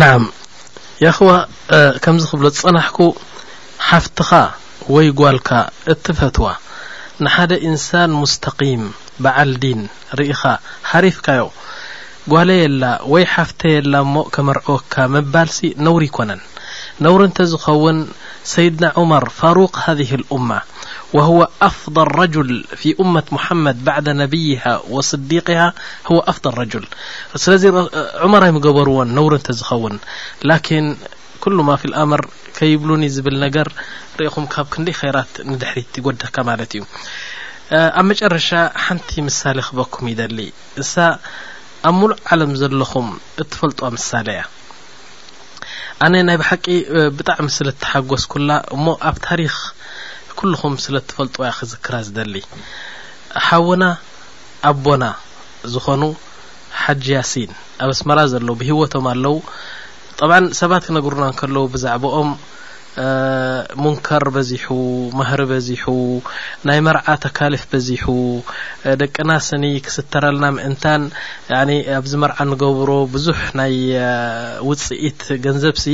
ናዓም የኣኽዋ ከምዚ ክብሎ ዝጸናሕኩ ሓፍትኻ ወይ ጓልካ እትፈትዋ ንሓደ ኢንሳን ሙስተቒም በዓል ዲን ርኢኻ ሓሪፍካዮ ጓለየላ ወይ ሓፍተየላ እሞ ከመርዕወካ ምባልሲ ነውሪ ኣይኮነን ነውሪ እንተዝኸውን ሰይድና ዑመር ፋሩቅ ሃዚህ ልኡማ ወሁወ ኣፍደል ረጁል ፊ ኡመት ሙሓመድ ባዕደ ነብይሃ ወስዲቅሃ ሁወ ኣፍደል ረጁል ስለዚ ዑመር ኣይምገበርዎን ነውሪ እንተዝኸውን ላኪን ኩሉ ማ ፊ ልኣምር ከይብሉኒ ዝብል ነገር ርኢኹም ካብ ክንደይ ኸይራት ንድሕሪት ይጎድካ ማለት እዩ ኣብ መጨረሻ ሓንቲ ምሳሌ ክበኩም ይደሊ እሳ ኣብ ሙሉእ ዓለም ዘለኹም እትፈልጧ ምሳሌ እያ ኣነ ናይ ብሓቂ ብጣዕሚ ስለ ተሓጎስኩላ እሞ ኣብ ታሪክ ኩልኹም ስለ ትፈልጥዋ እያ ክዝክራ ዝደሊ ሓውና ኣቦና ዝኾኑ ሓጂ ያሲን ኣብ ኣስመራ ዘለዉ ብሂወቶም ኣለዉ ጠብዓ ሰባት ክነግሩና ከለዉ ብዛዕብኦም ሙንከር በዚሑ ማህሪ በዚሑ ናይ መርዓ ተካልፍ በዚሑ ደቅና ስኒ ክስተረልና ምእንታን ኣብዚ መርዓ ንገብሮ ብዙሕ ናይ ውፅኢት ገንዘብሲ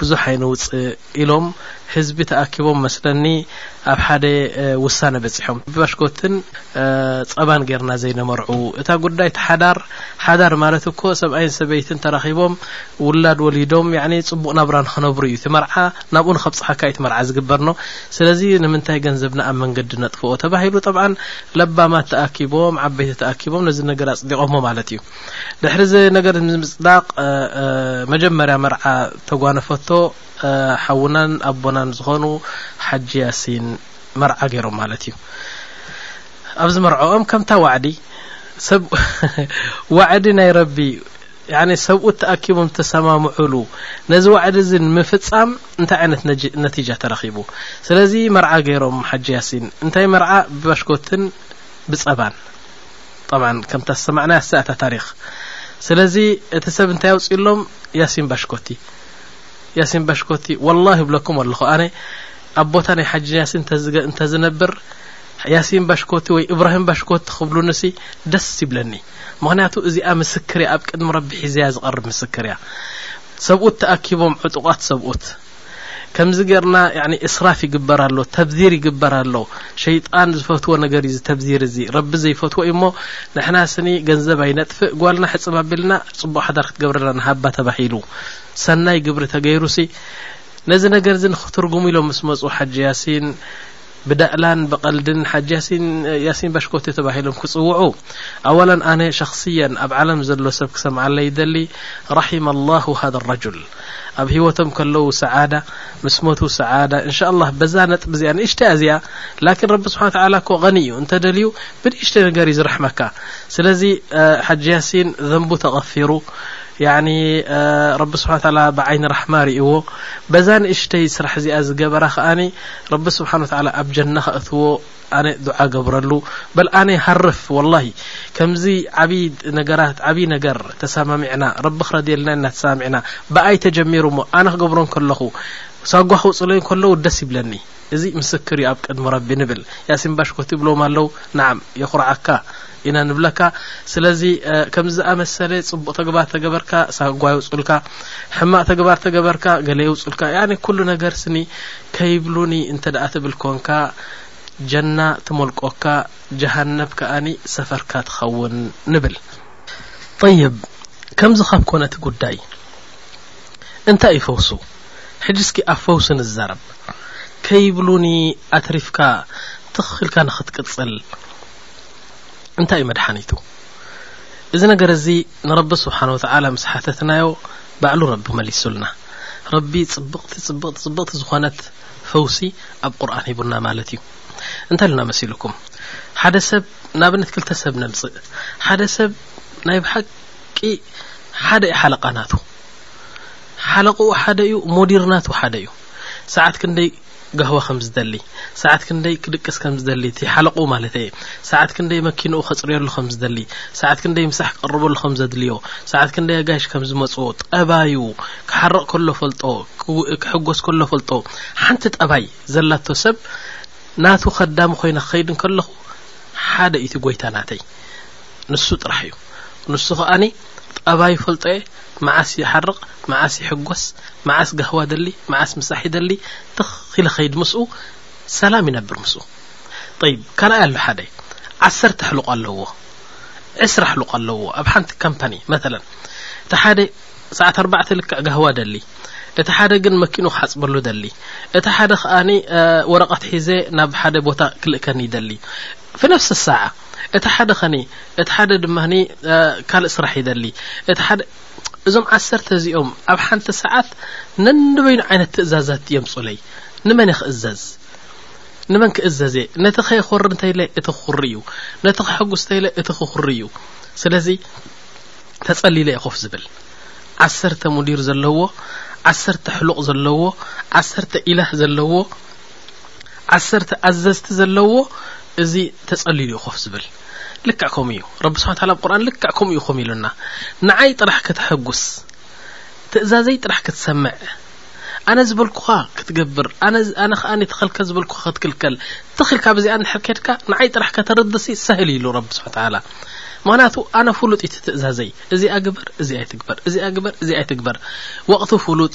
ብዙሕ ኣይንውፅእ ኢሎም ህዝቢ ተኣኪቦም መስለኒ ኣብ ሓደ ውሳነ በፂሖም ባሽኮትን ፀባን ጌርና ዘይነመርዑ እታ ጉዳይ ሓዳር ሓዳር ማለት እኮ ሰብኣይን ሰበይትን ተራኺቦም ውላድ ወሊዶም ያዕኒ ጽቡቕ ናብራ ንኽነብሩ እዩ እቲ መርዓ ናብኡ ንኸብጽሓካ እዩ እቲ መርዓ ዝግበር ኖ ስለዚ ንምንታይ ገንዘብና ኣብ መንገዲ ነጥፍኦ ተባሂሉ ጠብዓን ለባማት ተኣኪቦም ዓበይቲ ተኣኪቦም ነዚ ነገር ኣጽዲቖሞ ማለት እዩ ድሕሪ እዚ ነገር ምጽዳቕ መጀመርያ መርዓ ተጓነፈቶ ሓውናን ኣቦናን ዝኾኑ ሓጂ ያሲን መርዓ ገይሮም ማለት እዩ ኣብዚ መርዖኦም ከምታ ዋዕዲ ሰብ ዋዕዲ ናይ ረቢ ያኒ ሰብኡት ተኣኪቦም ዝተሰማምዑሉ ነዚ ዋዕዲ እዚ ንምፍጻም እንታይ ዓይነት ነቲጃ ተረኺቡ ስለዚ መርዓ ገይሮም ሓጂ ያሲን እንታይ መርዓ ብባሽኮትን ብጸባን طبعا ከምታ ዝሰማዕና ያሰ እታ ታሪኽ ስለዚ እቲ ሰብ እንታይ ኣውፅእሎም ያሲን ባሽኮቲ ያሲን ባሽኮቲ ወላ ይብለኩም ኣለኹ ኣነ ኣብ ቦታ ናይ ሓጂ ያሲን እንተዝነብር ያሲን ባሽኮቲ ወይ እብራሂም ባሽኮቲ ክብሉንሲ ደስ ይብለኒ ምክንያቱ እዚኣ ምስክር እያ ኣብ ቅድሚ ረቢ ሒዘያ ዝቐርብ ምስክር እያ ሰብኡት ተኣኪቦም ዕጡቋት ሰብኡት ከምዚ ገርና እስራፍ ይግበር ኣሎ ተብዚር ይግበር ኣሎ ሸይጣን ዝፈትዎ ነገር እዩ ተብዚር እዚ ረቢ ዘይፈትዎ እዩ እሞ ንሕና ስኒ ገንዘብ ኣይነጥፍእ ጓልና ሕፅም ኣቢልና ፅቡቅ ሓዳር ክትገብረና ንሃባ ተባሂሉ ሰናይ ግብሪ ተገይሩሲ ነዚ ነገር እዚ ንክትርጉሙ ኢሎም ምስ መፁ ሓጂ ያሲን ብዳእላን ብቀልድን ሓጂ ያሲን ያሲን ባሽኮቴ ተባሂሎም ክጽውዑ ኣዋላን ኣነ ሸክስያን ኣብ ዓለም ዘሎ ሰብ ክሰምዓለይ ይደሊ ራሒመ ኣላሁ ሃደ ረጁል ኣብ ህይወቶም ከለዉ ሰዓዳ ምስ ሞቱ ሰዓዳ እንሻ ኣላህ በዛ ነጥቢ እዚኣ ንእሽተይ ኣዚኣ ላኪን ረቢ ስብሓን ተዓላ እኮ ቀኒ እዩ እንተደልዩ ብንእሽተይ ነገር እዩ ዝረሕመካ ስለዚ ሓጂ ያሲን ዘንቡ ተቐፊሩ ያኒ ረቢ ስብሓን ተዓላ ብዓይኒ ራሕማ ርእዎ በዛ ንእሽተይ ስራሕ እዚኣ ዝገበራ ከኣኒ ረቢ ስብሓን ወተላ ኣብ ጀና ከእትዎ ኣነ ዱዓ ገብረሉ በል ኣነ ሃርፍ ወላሂ ከምዚ ዓብዪ ነገራት ዓብዪ ነገር ተሰማሚዕና ረቢ ክረድየልና ኢና ተሰማሚዕና ብኣይ ተጀሚሩ እሞ ኣነ ክገብሮ ከለኹ ሳጓ ክውፅለዩ ከለዉ ደስ ይብለኒ እዚ ምስክር እዩ ኣብ ቅድሚ ረቢ ንብል ያሲን ባሽኮት ይብሎም ኣለው ንዓም የኹርዓካ ኢና ንብለካ ስለዚ ከምዚ ዝኣመሰለ ፅቡቅ ተግባር ተገበርካ ሳጓ የውፅልካ ሕማቅ ተግባር ተገበርካ ገለ የውፅልካ ያኒ ኩሉ ነገር ስኒ ከይብሉኒ እንተ ደኣ ትብል ኮንካ ጀና ትመልቆካ ጀሃነብ ከኣኒ ሰፈርካ ትኸውን ንብል طይብ ከምዚ ካብ ኮነቲ ጉዳይ እንታይ እዩ ፈውሱ ሕጂ እስኪ ኣብ ፈውሲ ንዛረብ ከይብሉኒ ኣትሪፍካ ትኽክልካ ንኽትቅፅል እንታይ እዩ መድሓኒቱ እዚ ነገር እዚ ንረቢ ስብሓን ወተዓላ ምስ ሓተትናዮ ባዕሉ ረቢ መሊሱልና ረቢ ፅብቕቲ ፅብቕቲ ፅብቕቲ ዝኾነት ፈውሲ ኣብ ቁርኣን ሂቡና ማለት እዩ እንታይ ልና መሲልኩም ሓደ ሰብ ንኣብነት ክልተ ሰብ ነምፅእ ሓደ ሰብ ናይ ብሓቂ ሓደ እዩ ሓለቃ ናቱ ሓለቕኡ ሓደ እዩ ሞዲር ናቱ ሓደ እዩ ሰዓት ክንደይ ጋህዋ ከም ዝደሊ፣ ሰዓት ክንደይ ክድቅስ ከም ዝደሊ፣ እቲ ሓለቕኡ ማለተይ'የ፣ ሰዓት ክንደይ መኪንኡ ከጽርየሉ ከም ዝደሊ፣ ሰዓት ክንደይ ምሳሕ ክቕርበሉ ከም ዘድልዮ፣ ሰዓት ክንደይ ኣጋይሽ ከም ዝመጽዎ፣ ጠባዩ፣ ክሓርቕ ከሎ እፈልጦ፣ ክሕጎስ ከሎ እፈልጦ፣ ሓንቲ ጠባይ ዘላቶ ሰብ ናቱ ከዳሚ ኮይነ ክኸይድ እንከለኹ ሓደ ኢዩ እቲ ጎይታ ናተይ ንሱ ጥራሕ'ዩ ንሱ ከኣ ጸባይ ይፈልጦ'የ መዓስ ይሓርቕ መዓስ ይሕጎስ መዓስ ጋህዋ ደሊ መዓስ ምሳሕ ይደሊ ትኽ ኢለ ከይድ ምስኡ ሰላም ይነብር ምስኡ ጠይብ ካልኣይ ኣሎ ሓደ ዓሰርተ ኣሕሉቕ ኣለዎ ዕስራ ኣሕሉቕ ኣለዎ ኣብ ሓንቲ ካምፓኒ መተለን እቲ ሓደ ሰዓት ኣርባዕተ ልክዕ ጋህዋ ደሊ እቲ ሓደ ግን መኪኑ ክሓፅበሉ ደሊ እቲ ሓደ ከኣኒ ወረቐት ሒዘ ናብ ሓደ ቦታ ክልእከኒ ይደሊ ፍነፍሲ ሰዓ እቲ ሓደ ኸኒ እቲ ሓደ ድማ ካልእ ስራሕ ይደሊ እቲ ሓደ እዞም ዓሰርተ እዚኦም ኣብ ሓንቲ ሰዓት ነንበይኑ ዓይነት ትእዛዛት የምፁለይ ንመን ክእዘዝ ንመን ክእዘዝ እየ ነቲ ከየኮሪ እንተይለ እቲ ክኩሪ እዩ ነቲ ከሐጉስ እንተይለ እቲ ክኩሪ እዩ ስለዚ ተጸሊለ እየ ኮፍ ዝብል ዓሰርተ ሙዲር ዘለዎ ዓሰርተ ሕሉቕ ዘለዎ ዓሰርተ ኢላህ ዘለዎ ዓሰርተ ኣዘዝቲ ዘለዎ እዚ ተጸልዩ እዩ ኮፍ ዝብል ልክዕ ከምኡ እዩ ረቢ ስብሓን ታላ ኣብ ቁርኣን ልክዕ ከምኡ እዩ ኮም ኢሉና ንዓይ ጥራሕ ከተሐጉስ ትእዛዘይ ጥራሕ ክትሰምዕ ኣነ ዝበልኩኻ ክትገብር ኣነ ከዓ ተኸልከ ዝበልኩኻ ክትክልከል ተኺልካ ብዚኣ ንድሕር ከድካ ንዓይ ጥራሕ ከተርድሲ ሰህል ኢሉ ረቢ ስብሓን ታላ ምክንያቱ ኣነ ፍሉጥ እቲ ትእዛዘይ እዚ ኣግበር እዚ ኣይትግበር እዚ ኣግበር እዚ ኣይትግበር ወቅቱ ፍሉጥ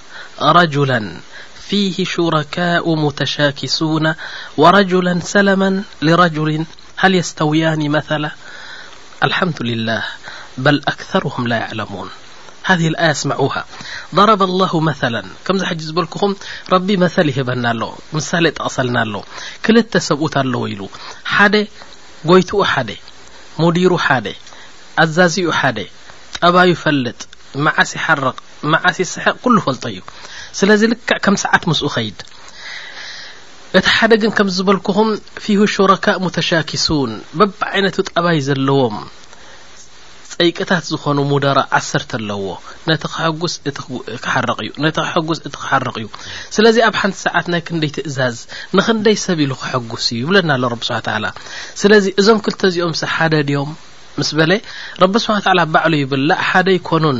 ض መ فيه شركاء متشاكسون ورجلا سلما لرجل هل يستوين مثل الحمد لله بل أكثرهم لا يعلمون هذه آية سمه ضرب الله مثلا ج በلكም رب مثل يهበና ሳ ጠقسልና ሎ ክلت ሰብ ኣلو ل يتኡ ح ዲير ززኡ ጥ መዓሲ ሓርቕ መዓስ ይስሕቕ ኩሉ ፈልጦ እዩ ስለዚ ልክዕ ከም ሰዓት ምስኡ ኸይድ እቲ ሓደ ግን ከም ዝበልኩኹም ፊሁ ሹረካእ ሙተሻኪሱን በብዓይነቱ ጠባይ ዘለዎም ጸይቅታት ዝኾኑ ሙደራ ዓሰርተ ኣለዎ ነቲ ክሐጉስ እቲ ክሓረቕ እዩ ነቲ ክሐጉስ እቲ ክሓረቕ እዩ ስለዚ ኣብ ሓንቲ ሰዓት ናይ ክንደይ ትእዛዝ ንክንደይ ሰብ ኢሉ ክሐጉስ እዩ ይብለና ኣሎ ረቢ ስብሓ ተዓላ ስለዚ እዞም ክልተ እዚኦምስ ሓደ ድዮም ምስ በለ ረቢ ስብሓ ተዓላ ባዕሉ ይብል ላ ሓደ ኣይኮኑን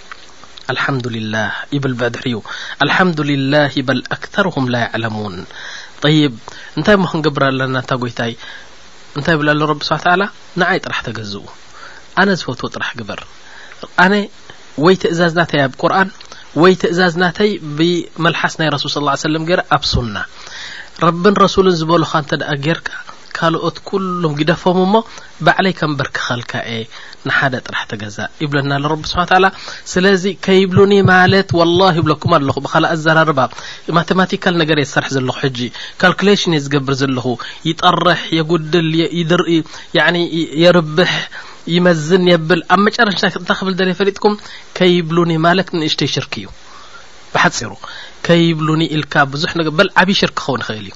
ኣልሓምዱሊላህ ይብል በድሕሪኡ ኣልሓምዱሊላህ ይበል ኣክተርሁም ላ ያዕለሙን ጠይብ እንታይ እሞ ክንገብር ኣለና እታ ጎይታይ እንታይ ይብል ኣሎ ረቢ ስብሓን ተዓላ ንዓይ ጥራሕ ተገዝኡ ኣነ ዝፈትዎ ጥራሕ ግበር ኣነ ወይ ትእዛዝ ናተይ ኣብ ቁርኣን ወይ ትእዛዝ ናተይ ብመልሓስ ናይ ረሱል ስ ሰለም ገይረ ኣብ ሱና ረብን ረሱልን ዝበሉኻ እንተ ደኣ ጌርካ ካልኦት ኩሎም ግደፎም እሞ ባዕለይ ከምበርክኸልካ እየ ንሓደ ጥራሕ ተገዛእ ይብለና ኣሎ ረቢ ስብሓን ታላ ስለዚ ከይብሉኒ ማለት ወላሂ ይብለኩም ኣለኹ ብካልእ ኣዘራርባ ማቴማቲካል ነገር እየ ዝሰርሕ ዘለኹ ሕጂ ካልኩሌሽን እየ ዝገብር ዘለኹ ይጠርሕ የጉድል ይድር የርብሕ ይመዝን የብል ኣብ መጨረሻ እንታይ ክብል ደለ ፈሊጥኩም ከይብሉኒ ማለት ንእሽተይ ሽርክ እዩ ብሓፂሩ ከይብሉኒ ኢልካ ብዙሕ ነገር በል ዓብዪ ሽርክ ክኸውን ይኽእል እዩ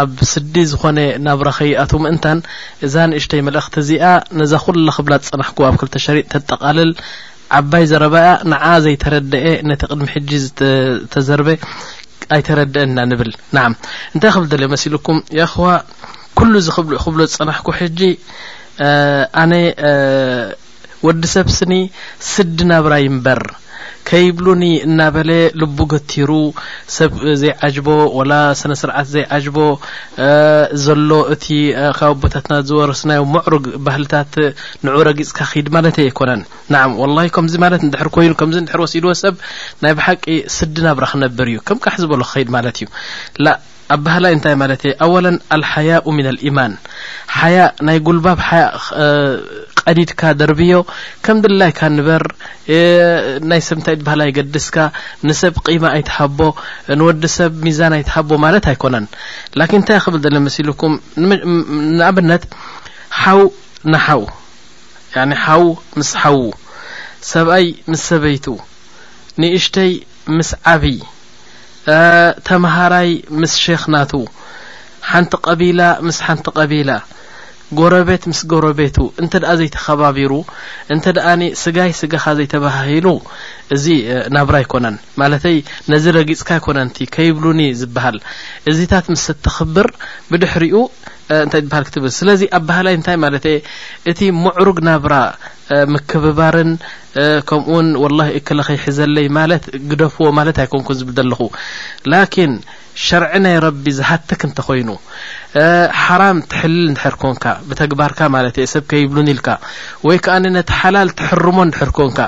ኣብ ስዲ ዝኾነ ናብራ ከይኣትው ምእንታን እዛ ንእሽተይ መልእኽቲ እዚኣ ነዛ ኩላ ክብላ ዝጸናሕኩዋ ኣብ ክልተ ሸሪጥ ተጠቓልል ዓባይ ዘረባ እያ ንዓ ዘይተረደኤ ነቲ ቅድሚ ሕጂ ዝተዘርበ ኣይተረደእን ኢና ንብል ናዓም እንታይ ክብል ደልዮ መሲልኩም የኽዋ ኩሉ እዚ ክብሎ ዝጸናሕኩ ሕጂ ኣነ ወዲ ሰብ ስኒ ስዲ ናብራ ይንበር ከይብሉኒ እናበለ ልቡ ገቲሩ ሰብ ዘይዓጅቦ ወላ ስነ ስርዓት ዘይዓጅቦ ዘሎ እቲ ካብ ኣቦታትና ዝወረስናዮ ምዕሩግ ባህልታት ንዑ ረጊፅካ ኪድ ማለት ኣይኮነን ናዓም ወላሂ ከምዚ ማለት እንድሕር ኮይኑ ከምዚ እንድሕር ወሲድዎ ሰብ ናይ ብሓቂ ስዲ ናብራ ክነብር እዩ ከም ቃሕ ዝበሎ ክኸይድ ማለት እዩ ኣባህላይ እንታይ ማለት እየ ኣወለን ኣልሓያኡ ምን ኣልኢማን ሓያ ናይ ጉልባብ ሓያ ቀዲድካ ደርብዮ ከም ድላይካ ንበር ናይ ሰብ እንታይ ድባህላ ይገድስካ ንሰብ ቂማ ኣይትሃቦ ንወዲ ሰብ ሚዛን ኣይትሃቦ ማለት ኣይኮነን ላኪን እንታይ ክብል ደለ መሲልኩም ንኣብነት ሓው ንሓው ሓው ምስ ሓዉ ሰብኣይ ምስ ሰበይቱ ንእሽተይ ምስ ዓቢ ተመሃራይ ምስ ሼኽ ናቱ፣ ሓንቲ ቀቢላ ምስ ሓንቲ ቀቢላ፣ ጎረቤት ምስ ጎረቤቱ እንተ ዘይተኸባቢሩ፣ እንተ ስጋይ ስጋኻ ዘይተበሃሂሉ እዚ ናብራ ኣይኮነን። ማለተይ ነዚ ረጊጽካ ኣይኮነን'ቲ ከይብሉኒ ዝበሃል። እዚታት ምስ እተኽብር ብድሕሪኡ እንታይ ትበሃል ክትብል። ስለዚ ኣበሃላይ እንታይ ማለት'የ እቲ ምዕሩግ ናብራ፣ ምክብባርን ከምኡ ውን ወላሂ እክለ ከይሕዘለይ ማለት ግደፍዎ ማለት ኣይኮንኩን ዝብል ዘለኹ ላኪን ሸርዒ ናይ ረቢ ዝሃትክ እንተኾይኑ ሓራም ትሕልል እንድሕር ኮንካ ብተግባርካ ማለት እየ ሰብ ከይብሉን ኢልካ ወይ ከዓ ነቲ ሓላል ትሕርሞ እንድሕር ኮንካ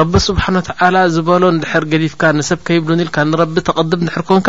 ረቢ ስብሓን ወተዓላ ዝበሎ እንድሕር ገዲፍካ ንሰብ ከይብሉን ኢልካ ንረቢ ተቐድብ እንድሕር ኮንካ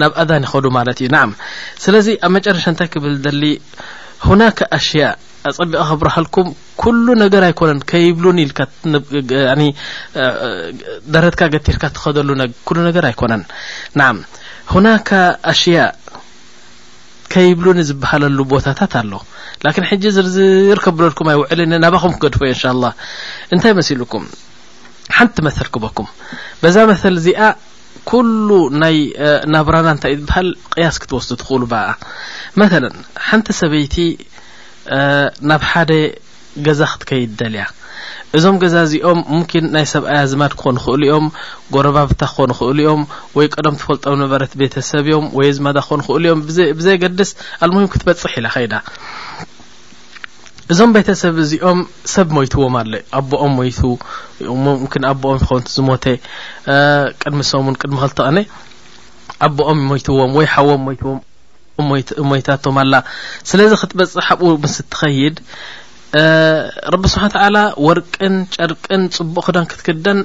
ናብ ኣዛን ይኸዱ ማለት እዩ ናዓም ስለዚ ኣብ መጨረሻ እንታይ ክብል ደሊ ሁናከ ኣሽያ ኣጸቢቐ ክብረሃልኩም ኩሉ ነገር ኣይኮነን ከይብሉን ኢልካ ደረትካ ገቲርካ ትኸደሉ ኩሉ ነገር ኣይኮነን ናዓም ሁናከ ኣሽያ ከይብሉኒ ዝበሃለሉ ቦታታት ኣሎ ላኪን ሕጂ ዝርዝር ከብለልኩም ኣይውዕልን ናባኹም ክገድፎ እየ እንሻ ላ እንታይ መሲሉኩም ሓንቲ መሰል ክበኩም በዛ መሰል እዚኣ ኩሉ ናይ ናብራና እንታይ ዝበሃል ቅያስ ክትወስዱ ትኽእሉ ብኣ መለ ሓንቲ ሰበይቲ ናብ ሓደ ገዛ ክትከይድ ደልያ እዞም ገዛ እዚኦም ሙኪን ናይ ሰብኣያ ዝማድ ክኾኑ ክእሉ እዮም ጎረባብታ ክኾኑ ክእሉ እዮም ወይ ቀደም ትፈልጦም ነበረት ቤተሰብ እዮም ወይ ዝማዳ ክኾኑ ክእሉ እዮም ብዘየገድስ ኣልሙሂም ክትበፅሕ ኢላ ከይዳ እዞም ቤተሰብ እዚኦም ሰብ ሞይትዎም ኣለ ኣቦኦም ሞይቱ ምክን ኣቦኦም ዝኸውን ዝሞተ ቅድሚ ሰሙን ቅድሚ ክልተ ቐነ ኣቦኦም ሞይትዎም ወይ ሓዎም ሞይትዎም ሞይታቶም ኣላ ስለዚ ክትበፅሕ ኣብኡ ምስ እትኸይድ ረቢ ስብሓ ተዓላ ወርቅን ጨርቅን ፅቡቕ ክዳን ክትክደን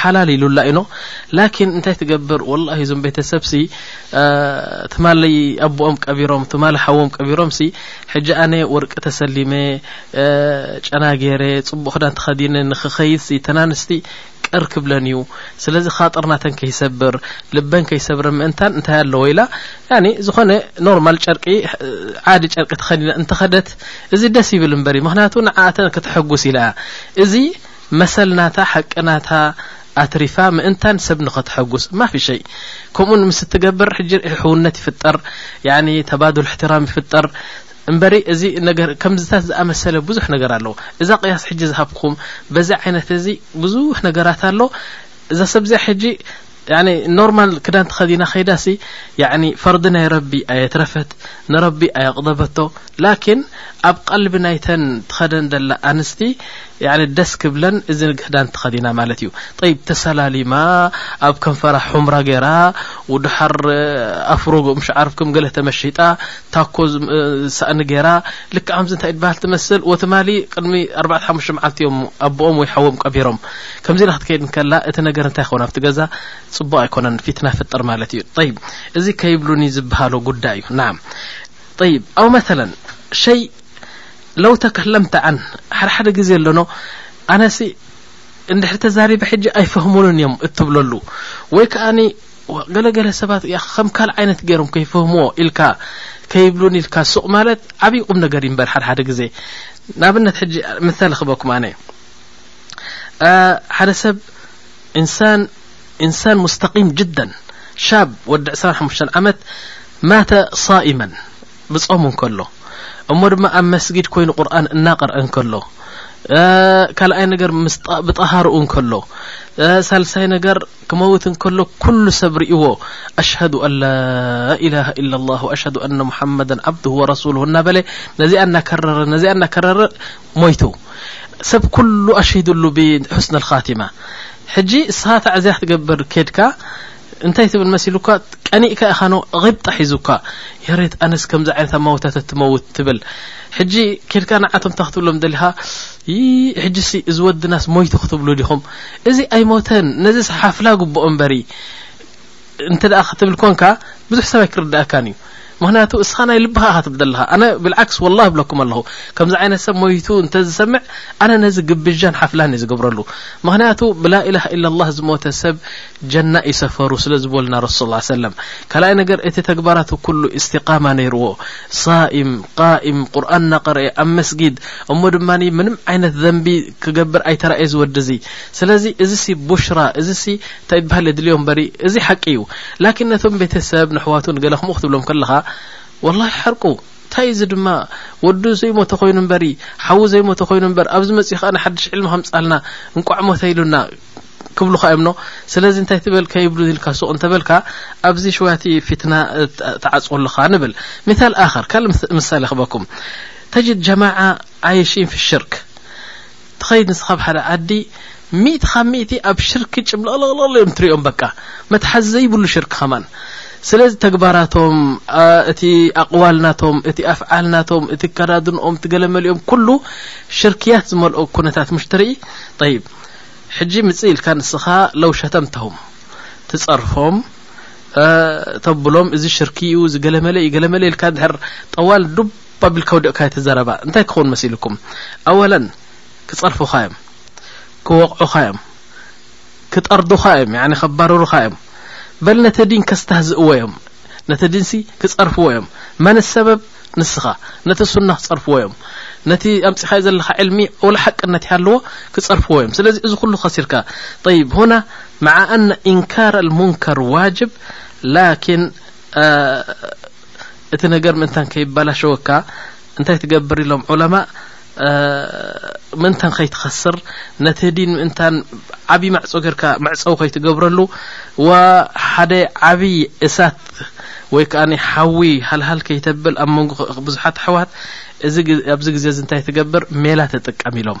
ሓላል ኢሉላ ኢኖ ላኪን እንታይ ትገብር ወላ እዞም ቤተሰብሲ ትማለይ ኣቦኦም ቀቢሮም ትማሊ ሓዎም ቀቢሮምሲ ሕጂ ኣነ ወርቂ ተሰሊመ ጨና ገይረ ጽቡቅ ክዳን ተኸዲነ ንክኸይድ ሲ ተናንስቲ ቅር ክብለን እዩ ስለዚ ካጥር ናተን ከይሰብር ልበን ከይሰብረ ምእንታን እንታይ ኣለዎ ኢላ ያኒ ዝኾነ ኖርማል ጨርቂ ዓዲ ጨርቂ ተኸዲነ እንተኸደት እዚ ደስ ይብል እምበሪ ምክንያቱ ንዓተን ከተሐጉስ ኢላ እዚ መሰል ናታ ሓቂ ናታ ኣትሪፋ ምእንታን ሰብ ንኸተሐጉስ ማፊ ሸይ ከምኡ ምስ እትገብር ሕጂ ሕውነት ይፍጠር ያኒ ተባዱል እሕትራም ይፍጠር እምበሪ እዚ ነገር ከምዝታት ዝኣመሰለ ብዙሕ ነገር ኣሎ እዛ ቅያስ ሕጂ ዝሃብኩም በዚ ዓይነት እዚ ብዙሕ ነገራት ኣሎ እዛ ሰብዚያ ሕጂ ኖርማል ክዳን ተኸዲና ከይዳ ሲ ፈርዲ ናይ ረቢ ኣየትረፈት ንረቢ ኣየቕደበቶ ላኪን ኣብ ቀልቢ ናይተን ትኸደን ዘላ ኣንስቲ ደስ ክብለን እዚ ክዳን ተኸዲና ማለት እዩ ይ ተሰላሊማ ኣብ ከንፈራ ሑምራ ገይራ ውድሓር ኣፍሮ ምሽዓርፍኩም ገለ ተመሽጣ ታኮ ሳእኒ ገይራ ልክዓምዚ እንታይ በሃል ትመስል ወትማሊ ቅድሚ ኣርባሓሙሽተ መዓልቲ እዮም ኣቦኦም ወይ ሓዎም ቀቢሮም ከምዚ ኢላ ክትከይድ እንከላ እቲ ነገር እንታይ ይኸውን ኣብቲ ገዛ ጽቡቕ ኣይኮነን ፊትና ይፍጠር ማለት እዩ طይብ እዚ ከይብሉኒ ዝበሃሎ ጉዳይ እዩ ናም طይብ ኣው መثላ ሸይ ለው ተከለምተ ዓን ሓደ ሓደ ግዜ ኣለኖ ኣነሲ እንድሕሪ ተዛሪበ ሕጂ ኣይፈህሙንን እዮም እትብለሉ ወይ ከዓ ገለገለ ሰባት ከም ካል ዓይነት ገይሮም ከይፈህምዎ ኢልካ ከይብሉን ኢልካ ሱቕ ማለት ዓብዪ ቁም ነገር ይንበር ሓደ ሓደ ግዜ ንኣብነት ሕጂ ምሳሌ ክበኩም ኣነ ሓደ ሰብ ኢንሳን ኢንሳን ሙስተቂም ጅዳ ሻብ ወዲ ዕስራን ሓሙሽተን ዓመት ማተ ሳኢመን ብጾም እንከሎ እሞ ድማ ኣብ መስጊድ ኮይኑ ቁርን እናቀርአ እንከሎ ካልኣይ ነገር ብጠሃርኡ እንከሎ ሳልሳይ ነገር ክመውት እንከሎ ኩሉ ሰብ ርእዎ ኣሽሀዱ ኣን ላኢላሃ ኢላ ላሁ ኣሽሀዱ ኣነ ሙሓመዳን ዓብድሁ ወረሱሉሁ እናበለ ነዚኣ እናከረረ ነዚኣ እናከረረ ሞይቱ ሰብ ኩሉ ኣሽሂዱሉ ብሑስነ ልካቲማ ሕጂ እስኻ ታዕዝያ ክትገብር ኬድካ እንታይ ትብል መሲሉካ ቀኒእካ ኢኻ ን ቂብጣ ሒዙካ የሬት ኣነስ ከምዚ ዓይነት ኣማውታ ተትመውት ትብል ሕጂ ኬድካ ንዓቶም እንታ ክትብሎም ደሊኻ ይ ሕጂሲ እዚ ወድናስ ሞይቱ ክትብሉ ዲኹም እዚ ኣይሞተን ነዚስ ሓፍላ ግብኦ እምበሪ እንተ ክትብል ኮንካ ብዙሕ ሰብ ኣይክርድኣካን እዩ ምክንያቱ እስኻ ናይ ልብኻ ካ ትብል ዘለኻ ኣነ ብልዓክስ ወላ ብለኩም ኣለኹ ከምዚ ዓይነት ሰብ ሞይቱ እንተ ዝሰምዕ ኣነ ነዚ ግብዣን ሓፍላን እዩ ዝገብረሉ ምክንያቱ ብላኢላሃ ኢላ ላህ ዝሞተ ሰብ ጀና እዩ ሰፈሩ ስለ ዝበሉና ረሱል ስ ሰለም ካልኣይ ነገር እቲ ተግባራቱ ኩሉ እስትቃማ ነይርዎ ሳኢም ቃኢም ቁርን ናቀርአ ኣብ መስጊድ እሞ ድማ ምንም ዓይነት ዘንቢ ክገብር ኣይተረእየ ዝወድዚ ስለዚ እዚ ሲ ቡሽራ እዚ ሲ እንታይ ይበሃል የድልዮ እምበሪ እዚ ሓቂ እዩ ላኪን ነቶም ቤተሰብ ነሕዋቱ ንገለ ከምኡ ክትብሎም ከለኻ ወላሂ ሓርቁ እንታይ እዚ ድማ ወዱ ዘይሞተ ኮይኑ እምበሪ ሓዊ ዘይሞተ ኮይኑ እምበር ኣብዚ መፅኡ ከዓ ንሓድሽ ዕልሚ ከምፃልና እንቋዕ ሞተ ኢሉና ክብሉኻ እዮም ኖ ስለዚ እንታይ ትበል ከይብሉ ኢልካ ሱቕ እንተበልካ ኣብዚ ሽዋቲ ፊትና ተዓፅዎ ኣለኻ ንብል ሚታል ኣኸር ካልእ ምሳሌ ክበኩም ተጅድ ጀማዓ ዓይሽን ፊ ሽርክ ትኸይድ ንስኻ ኣብ ሓደ ዓዲ ሚእቲ ካብ ሚእቲ ኣብ ሽርኪ ጭምልቕልቕልቕ እዮም ትሪኦም በቃ መትሓዚ ዘይብሉ ሽርኪ ከማን ስለዚ ተግባራቶም እቲ ኣቕዋልናቶም እቲ ኣፍዓልናቶም እቲ ከዳድንኦም እቲ ገለመሊኦም ኩሉ ሽርክያት ዝመልኦ ኩነታት ምሽ ትርኢ ጠይብ ሕጂ ምፅእ ኢልካ ንስኻ ለው ሸተምተሁም ትፀርፎም ተብሎም እዚ ሽርኪ እዩ ዝገለመለ እዩ ገለመለ ኢልካ ድሕር ጠዋል ዱብ ባብ ኢልካ ወዲቕካ ኣይትዘረባ እንታይ ክኸውን መሲልኩም ኣወለን ክጸርፉኻ እዮም ክወቕዑኻ እዮም ክጠርዱኻ እዮም ያኒ ከባርሩኻ እዮም በል ነቲ ዲን ከስተህዝእዎ እዮም ነቲ ዲንሲ ክጸርፍዎ እዮም መን ሰበብ ንስኻ ነቲ ሱና ክጸርፍዎ እዮም ነቲ ኣምጺኻዮ ዘለኻ ዕልሚ ወላ ሓቅነት ይሃለዎ ክጸርፍዎ እዮም ስለዚ እዚ ኩሉ ከሲርካ طይብ ሁና መዓ ኣነ ኢንካር ኣልሙንከር ዋጅብ ላኪን እቲ ነገር ምእንታን ከይበላሸወካ እንታይ ትገብር ኢሎም ዑለማ ምእንታን ከይትኸስር ነቲ ዲን ምእንታን ዓብዪ ማዕፆ ጌርካ መዕፀው ከይትገብረሉ ሓደ ዓብዪ እሳት ወይ ከዓ ሓዊ ሃልሃል ከይተብል ኣብ መንጎ ብዙሓት ኣሕዋት ኣብዚ ግዜ እዚ እንታይ ትገብር ሜላ ተጥቀም ኢሎም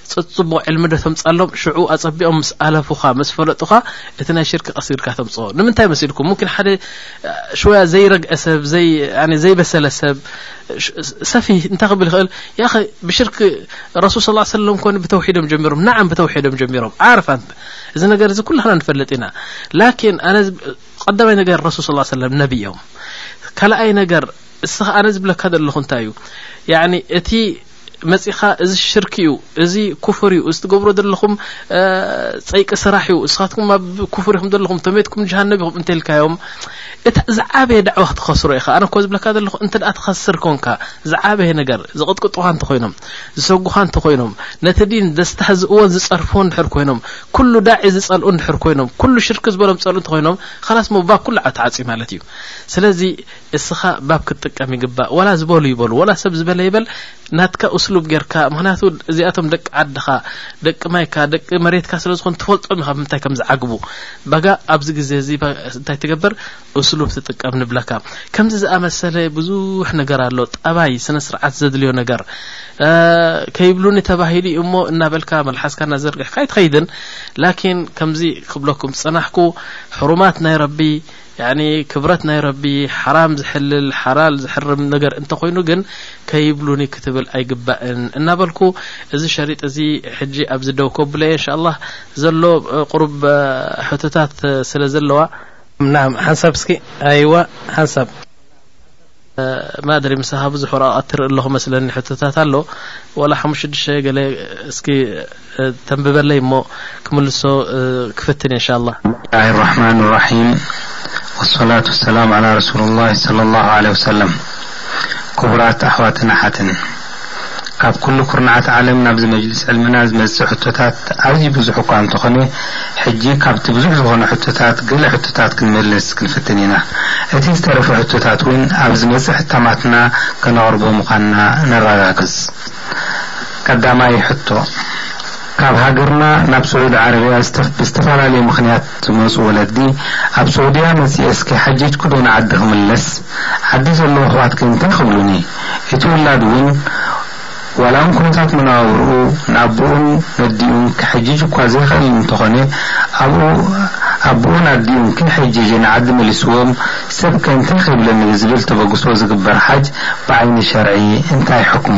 ጽጽቡቅ ዕልሚ ዶ ተምጻሎም ሽዑ ኣጸቢቆም ምስ ኣለፉኻ ምስ ፈለጡኻ እቲ ናይ ሽርክ ቀስ ኢልካ ተምጽኦ ንምንታይ መሲልኩም ሙምኪን ሓደ ሽወያ ዘይረግዐ ሰብ ዘይበሰለ ሰብ ሰፊህ እንታይ ክብል ይኽእል ያ ብሽርክ ረሱል ስ ሰለም ኮኒ ብተውሒዶም ጀሚሮም ንዓም ብተውሒዶም ጀሚሮም ዓርፍ ኣንተ እዚ ነገር እዚ ኩላህና ንፈልጥ ኢና ላኪን ኣነ ቀዳማይ ነገር ረሱል ስ ሰለም ነቢ እዮም ካልኣይ ነገር እስኻ ኣነ ዝብለካ ዘለኹ እንታይ እዩ እቲ መጺኻ እዚ ሽርክ እዩ እዚ ኩፍር እዩ እዚ ትገብሮ ዘለኹም ጸይቂ ስራሕ እዩ እስኻትኩም ኣብ ኩፍር ኢኹም ዘለኹም ተመትኩም ጀሃነብ ኢኹም እንተልካዮም እቲ ዝዓበየ ዳዕዋ ክትኸስሮ ኢኻ ኣነ እኮ ዝብለካ ዘለኹ እንተ ደኣ ትኸስር ኮንካ ዝዓበየ ነገር ዝቕጥቅጡኻ እንተኾይኖም ዝሰጉኻ እንተኾይኖም ነቲ ዲን ዘስተህዝእዎን ዝጸርፍዎን ድሕር ኮይኖም ኩሉ ዳዒ ዝጸልኡ ድሕር ኮይኖም ኩሉ ሽርክ ዝበሎም ዝጸልኡ እንተኾይኖም ኸላስ ሞባ ኩሉ ዓው ተዓጽዩ ማለት እዩ ስለዚ እስኻ ባብ ክትጥቀም ይግባእ ዋላ ዝበሉ ይበሉ ዋላ ሰብ ዝበለ ይበል ናትካ እስሉብ ጌርካ ምክንያቱ እዚኣቶም ደቂ ዓድኻ ደቂ ማይካ ደቂ መሬትካ ስለ ዝኾኑ ትፈልጦም ኢኻ ብምንታይ ከም ዝዓግቡ ባጋ ኣብዚ ግዜ እዚ እንታይ ትገበር እስሉብ ትጥቀም ንብለካ ከምዚ ዝኣመሰለ ብዙሕ ነገር ኣሎ ጠባይ ስነ ስርዓት ዘድልዮ ነገር ከይብሉኒ ተባሂሉ እዩ እሞ እናበልካ መልሓስካ እናዘርግሕካ ኣይትኸይድን ላኪን ከምዚ ክብለኩም ዝጸናሕኩ ሕሩማት ናይ ረቢ ያኒ ክብረት ናይ ረቢ ሓራም ዝሕልል ሓላል ዝሕርም ነገር እንተኾይኑ ግን ከይብሉኒ ክትብል ኣይግባእን እናበልኩ እዚ ሸሪጥ እዚ ሕጂ ኣብዚ ደው ከብለየ እንሻ ኣላ ዘሎ ቁሩብ ሕቶታት ስለ ዘለዋ ናም ሓንሳብ እስኪ ኣይዋ ሓንሳብ ማድሪ ምሳኻ ብዙሕ ወረቓቕት ትርኢ ኣለኹ መስለኒ ሕቶታት ኣሎ ወላ ሓሙሽ ሽዱሽተ ገለ እስኪ ተንብበለይ እሞ ክምልሶ ክፍትን እንሻ ኣላ ብስሚላሂ ራሕማን ራሒም ወሰላቱ ወሰላም ዓላ ረሱሉላሂ ሰለላሁ ዓለይሂ ወሰለም ክቡራት ኣሕዋትን ኣሓትን ካብ ኩሉ ኩርናዓት ዓለም ናብዚ መጅልስ ዕልምና ዝመጽእ ሕቶታት ኣዝዩ ብዙሕ እኳ እንተኾነ ሕጂ ካብቲ ብዙሕ ዝኾነ ሕቶታት ገለ ሕቶታት ክንመልስ ክንፍትን ኢና። እቲ ዝተረፈ ሕቶታት ውን ኣብ ዝመጽእ ሕታማትና ከነቕርቦ ምዃንና ነራጋግጽ። ቀዳማይ ሕቶ። ካብ ሃገርና ናብ ስዑዲ ዓረብያ ብዝተፈላለየ ምኽንያት ዝመፁ ወለዲ ኣብ ስዑድያ መፂኤ እስከ ሓጂጅኩ ዶ ንዓዲ ክምለስ ዓዲ ዘለዉ ኣሕዋትከ እንታይ ክብሉኒ እቲ ውላድ ውን ዋላ ውን ኩነታት መነባብርኡ ንኣቡኡን ነዲኡን ክሕጂጅ እኳ ዘይኽእል እንተኾነ ኣብኡ ኣቡኡን ኣዲኡን ከይሕጂጀ ንዓዲ መሊስዎም ሰብከ እንታይ ክብለኒ ብዝብል ተበግሶ ዝግበር ሓጅ ብዓይኒ ሸርዒ እንታይ ሕክሙ።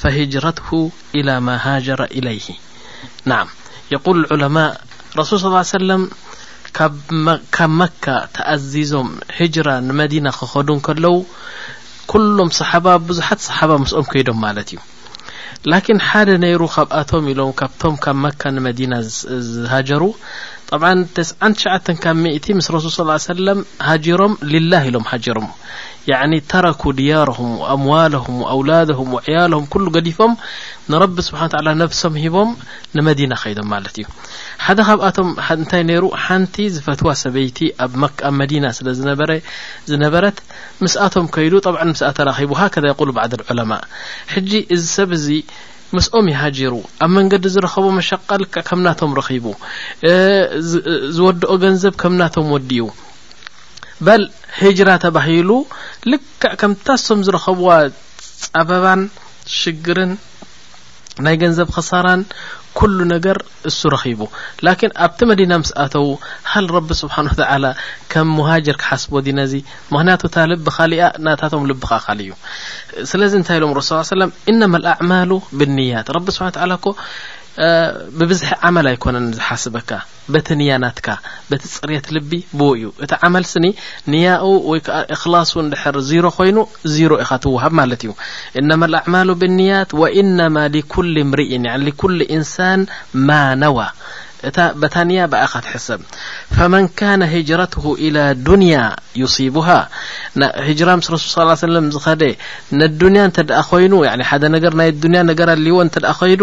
ፈሂጅረትሁ ኢላ ማ ሃጀረ ኢለይህ ናዓም የቁል ልዑለማእ ረሱል ስ ላ ሰለም ካብ መካ ተኣዚዞም ሂጅራ ንመዲና ክኸዱ ከለዉ ኩሎም ሰሓባ ብዙሓት ሰሓባ ምስኦም ከይዶም ማለት እዩ ላኪን ሓደ ነይሩ ካብኣቶም ኢሎም ካብቶም ካብ መካ ንመዲና ዝሃጀሩ ጠብ ተስዓን ትሽዓተን ካብ ሚእቲ ምስ ረሱል ስ ሰለም ሃጂሮም ሊላህ ኢሎም ሃጀሮም ያዕኒ ተረኩ ድያረሁም ወኣምዋለሁም ወኣውላደሁም ወዕያለሁም ኩሉ ገዲፎም ንረቢ ስብሓን ተዓላ ነብሶም ሂቦም ንመዲና ከይዶም ማለት እዩ ሓደ ካብኣቶም እንታይ ነይሩ ሓንቲ ዝፈትዋ ሰበይቲ ኣብ መክ ኣብ መዲና ስለ ዝነበረ ዝነበረት ምስኣቶም ከይዱ ጠብዓ ምስኣ ተራኺቡ ሃከዛ ይቁሉ ባዕድ ዑለማ ሕጂ እዚ ሰብ እዚ ምስኦም ይሃጅሩ ኣብ መንገዲ ዝረኸቦ መሸቃ ልክዕ ከም ናቶም ረኺቡ ዝወድኦ ገንዘብ ከም ናቶም ወዲኡ በል ሂጅራ ተባሂሉ ልክዕ ከምታ ሶም ዝረኸብዋ ጸበባን ሽግርን ናይ ገንዘብ ኸሳራን ኩሉ ነገር እሱ ረኺቡ ላኪን ኣብቲ መዲና ምስ ኣተዉ ሃል ረቢ ስብሓን ወተዓላ ከም ሙሃጅር ክሓስቦ ዲ ነዚ ምክንያቱ እታ ልቢ ካሊኣ ናታቶም ልቢ ከዓ ካሊ እዩ ስለዚ እንታይ ኢሎም ረሱ ሰለም ኢነማ ልኣዕማሉ ብንያት ረቢ ስብሓን ተዓላ እኮ ብብዝሒ ዓመል ኣይኮነን ዝሓስበካ በቲ ንያ ናትካ በቲ ጽርየት ልቢ ብኡ እዩ እቲ ዓመል ስኒ ንያኡ ወይ ከኣ እኽላሱ እንድሕር ዚሮ ኮይኑ ዚሮ ኢኻ ትወሃብ ማለት እዩ እነማ ኣልኣዕማሉ ብንያት ወኢነማ ሊኩል እምርኢን ያን ሊኩል ኢንሳን ማ ነዋ እታ በታ ንያ ብኣ ኢኻ ትሕሰብ ፈመን ካነ ህጅረትሁ ኢላ ዱንያ ዩሲቡሃ ህጅራ ምስ ረሱል ስ ሰለም ዝኸደ ነዱንያ እንተ ደኣ ኮይኑ ሓደ ነገር ናይ ኣዱንያ ነገር ኣልዎ እንተ ደኣ ኸይዱ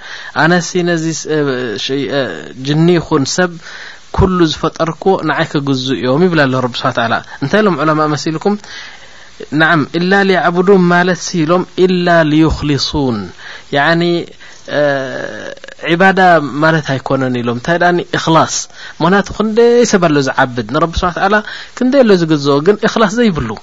ኣነሲ ነዚ ጅኒ ይኹን ሰብ ኩሉ ዝፈጠርክዎ ንዓይ ክግዝኡ እዮም ይብል ኣሎ ረቢ ስብሓን ተዓላ እንታይ ኢሎም ዑለማ መሲልኩም ናዓም ኢላ ሊያዕቡዱን ማለት ሲ ኢሎም ኢላ ልዩክሊሱን ያኒ ዒባዳ ማለት ኣይኮነን ኢሎም እንታይ ደኣ እክላስ ምክንያቱ ክንደይ ሰብ ኣሎ ዝዓብድ ንረቢ ስብሓን ተዓላ ክንደይ ኣሎ ዝግዝኦ ግን እክላስ ዘይብሉ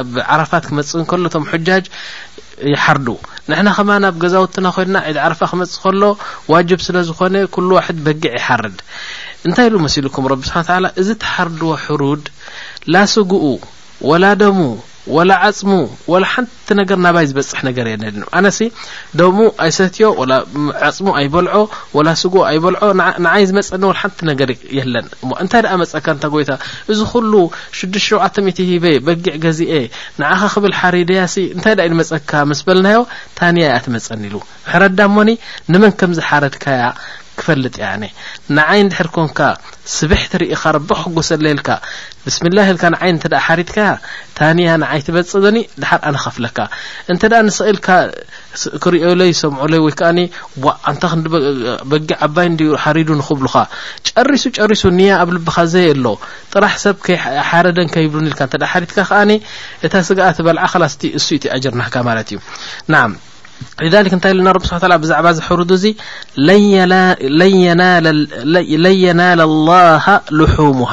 ኣብ ዓረፋት ክመጽእ እንከሎ እቶም ሑጃጅ ይሓርዱ ንሕና ከማን ኣብ ገዛውትና ኮይንና ዒድ ዓረፋ ክመጽእ ከሎ ዋጅብ ስለ ዝኾነ ኩሉ ዋሕድ በጊዕ ይሓርድ እንታይ ኢሉ መሲልኩም ረቢ ስብሓን ተዓላ እዚ ተሓርድዎ ሕሩድ ላስግኡ ወላ ደሙ ወላ ዓጽሙ ወላ ሓንቲ ነገር ናባይ ዝበጽሕ ነገር የለን ኣነሲ ደሙ ኣይሰትዮ ወላ ዓጽሙ ኣይበልዖ ወላ ስግኡ ኣይበልዖ ንዓይ ዝመጸኒ ወላ ሓንቲ ነገር የለን እሞ እንታይ ደኣ መጸካ እንታ ጎይታ እዚ ኩሉ ሽዱሽተ ሸውዓተ ሚእቲ ሂበ በጊዕ ገዚኤ ንዓኻ ክብል ሓሪደያሲ እንታይ ደኣ ይመጸካ ምስ በልናዮ ታንያ እያ ትመጸኒ ኢሉ ሕረዳ እሞኒ ንመን ከም ዝሓረድካያ ክፈልጥ እያ ኣነ ንዓይ እንድሕር ኮንካ ስብሕ ትርኢኻ ረቢ ክሕጎሰለይ ኢልካ ብስምላህ ኢልካ ንዓይ እንተ ሓሪድካያ ታንያ ንዓይ ትበጽ ዶኒ ድሓር ኣነ ከፍለካ እንተ ንስቕ ኢልካ ክርእዮለይ ይሰምዑለይ ወይ ከኣ ቧእ ኣንታ ክንዲ በጊዕ ዓባይ እንዲ ሓሪዱ ንክብሉኻ ጨሪሱ ጨሪሱ ንያ ኣብ ልብኻ ዘየ ኣሎ ጥራሕ ሰብ ሓረደን ከይብሉን ኢልካ እንተ ሓሪድካ ከኣ እታ ስጋኣ ትበልዓ ላስ እሱ እቲ ኣጅር ናህካ ማለት እዩ ናም لذلك እንታይ ኢልና ረቢ ስብሓ ታላ ብዛዕባ እዚ ሕሩዱ እዚ ለን የናለ ላሃ ልሑሙሃ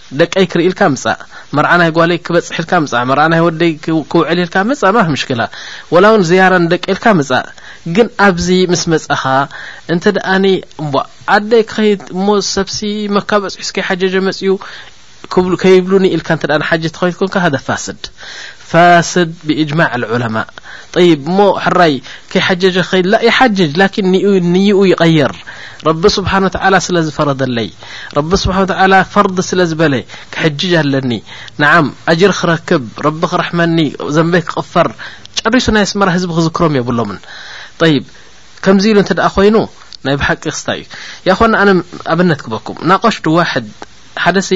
ደቀይ ክሪኢልካ ምጻእ መርዓ ናይ ጓለይ ክበጽሕ ኢልካ ምጻእ መርዓ ናይ ወደይ ክውዕል ኢልካ ምጻእ ማህ ምሽክላ ወላ ውን ዝያራ ንደቂ ኢልካ ምጻእ ግን ኣብዚ ምስ መጻኻ እንተ ደኣኒ እሞ ኣደይ ክኸይድ እሞ ሰብሲ መካ በጽሑ እስከ ሓጀጀ መጽኡ ክብሉ ከይብሉኒ ኢልካ እንተ ንሓጂ ትኸይድ ኮንካ ሃደ ፋስድ ፋስድ ብእጅማዕ ልዑለማ ጠይብ እሞ ሕራይ ከይሓጀጀ ኸይድ ላ ይሓጅጅ ላኪን ንይኡ ይቐየር ረቢ ስብሓን ወተዓላ ስለ ዝፈረደለይ ረቢ ስብሓን ወተዓላ ፈርዲ ስለ ዝበለ ክሕጅጅ ኣለኒ ንዓም ኣጅር ክረክብ ረቢ ክረሕመኒ ዘንበይ ክቕፈር ጨሪሱ ናይ ኣስመራ ህዝቢ ክዝክሮም የብሎምን ጠይብ ከምዚ ኢሉ እንተ ደኣ ኮይኑ ናይ ብሓቂ ክስታ እዩ ያኾን ኣነ ኣብነት ክበኩም ናቆሽ ድዋሕድ ሓደሲ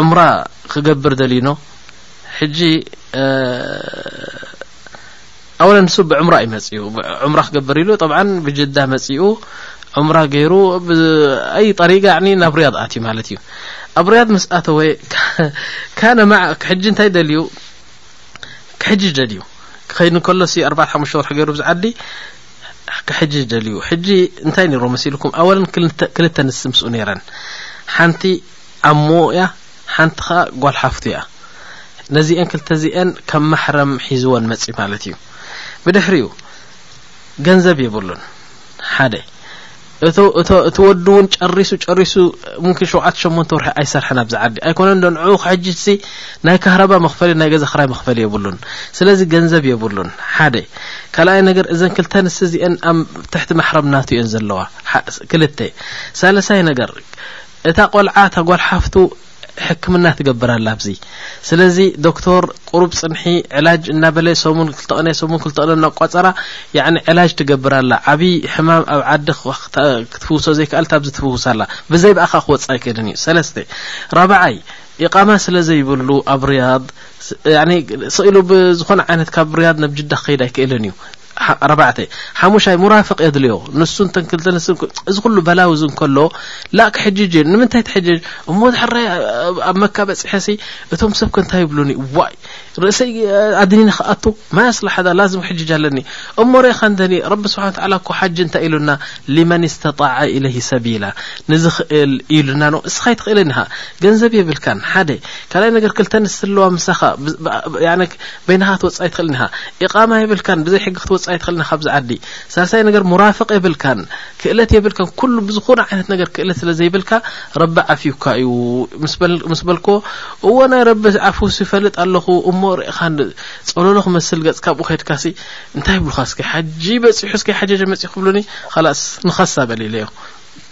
ዑምራ ክገብር ደልዩኖ ሕጂ ኣወለን ንሱ ብዕምራ እዩ መፅኡ ዕምራ ክገብር ኢሉ ጠብዓን ብጅዳ መፅኡ ዑምራ ገይሩ ኣይ ጠሪጋ ናብ ርያድ ኣትዩ ማለት እዩ ኣብ ርያድ ምስ ኣተወ ካነ ማዕ ክሕጂ እንታይ ደልዩ ክሕጂ ደልዩ ክኸይድ እንከሎሲ ኣርባዕተ ሓሙሽተ ወርሒ ገይሩ ብዝዓዲ ክሕጂ ደልዩ ሕጂ እንታይ ነይሮ መሲልኩም ኣወለን ክልተ ንስምስኡ ነይረን ሓንቲ ኣሞ እያ ሓንቲ ከኣ ጓል ሓፍቱ እያ ነዚኤን ክልተ እዚኤን ከም ማሕረም ሒዝወን መጺ ማለት እዩ ብድሕሪኡ ገንዘብ የብሉን ሓደ እቲ ወዲ እውን ጨሪሱ ጨሪሱ ሙምኪን ሸውዓተ ሸሞንተ ወርሒ ኣይሰርሐን ኣብዚ ዓዲ ኣይኮነን ዶ ንዕኡ ክሕጅሲ ናይ ካህረባ መኽፈሊ ናይ ገዛ ክራይ መኽፈሊ የብሉን ስለዚ ገንዘብ የብሉን ሓደ ካልኣይ ነገር እዘን ክልተ ንስ እዚአን ኣብ ትሕቲ ማሕረም ናቱ እየን ዘለዋ ክልተ ሳለሳይ ነገር እታ ቆልዓ እታ ጓል ሓፍቱ ሕክምና ትገብር ኣላ ኣብዚ ስለዚ ዶክቶር ቁሩብ ጽንሒ ዕላጅ እናበለ ሰሙን ክልተ ቅነ ሰሙን ክልተ ቅነ እናቋጸራ ያዕኒ ዕላጅ ትገብር ኣላ ዓቢ ሕማም ኣብ ዓዲ ክትፍውሶ ዘይከኣል ኣብዚ ትፍውስ ኣላ ብዘይ ብኣኻ ክወጽእ ኣይክእልን እዩ ሰለስተ ራብዓይ ኢቃማ ስለ ዘይብሉ ኣብ ሪያድ ያዕኒ ስኢሉ ብዝኾነ ዓይነት ካብ ሪያድ ናብ ጅዳ ክኸይድ ኣይክእልን እዩ ኣርባዕተ ሓሙሻይ ሙራፍቅ የድልዮ ንሱ እንተን ክልተ ንስን ኩ- እዚ ኩሉ በላው እዚ እንከሎ ላእ ክሕጅጅ እዩ ንምንታይ ትሕጅጅ እሞ ድሕራይ ኣብ- ኣብ መካ በፂሐሲ እቶም ሰብ ከ እንታይ ይብሉኒ ዋይ ርእሰይ እ፣ ኣድኒኒ ክኣቱ ማይ ኣስላሓዳ ላዝም ክሕጅጅ ኣለኒ እሞ ርኢኻ እንደኒ ረቢ ስብሓን ተዓላ እኮ ሓጂ እንታይ ኢሉና ሊመን ስተጣዓ ኢለይሂ ሰቢላ ንዝኽእል ኢሉና ነው እስኻ ይትኽእልን ኢኻ ገንዘብ የብልካን ሓደ ካልኣይ ነገር ክልተ ንስለዋ ምሳኻ ብ- ብ- ያነ በይንኻ ክትወጽእ ኣይትኽእልን ኢኻ ኢቃማ የብልካን ብዘይ ሕጊ ክትወጽእ ኣይትኽእልን ካብዚ ዓዲ ሳልሳይ ነገር ሙራፍቅ የብልካን ክእለት የብልካን ኩሉ ብዝኾነ ዓይነት ነገር ክእለት ስለ ዘይብልካ ረቢ ዓፊዩካ እዩ ምስ በልኮ እዎ ናይ ረቢ ዓፉ ይፈልጥ ኣለኹ እሞ ርእኻ ጸሎሎ ክመስል ገጽ ካብኡ ከድካሲ እንታይ ይብሉኻ እስኪ ሓጂ በጺሑ እስኪ ሓጀጀ መጺ ክብሉኒ ላስ ንኸሳ በል ኢለዮ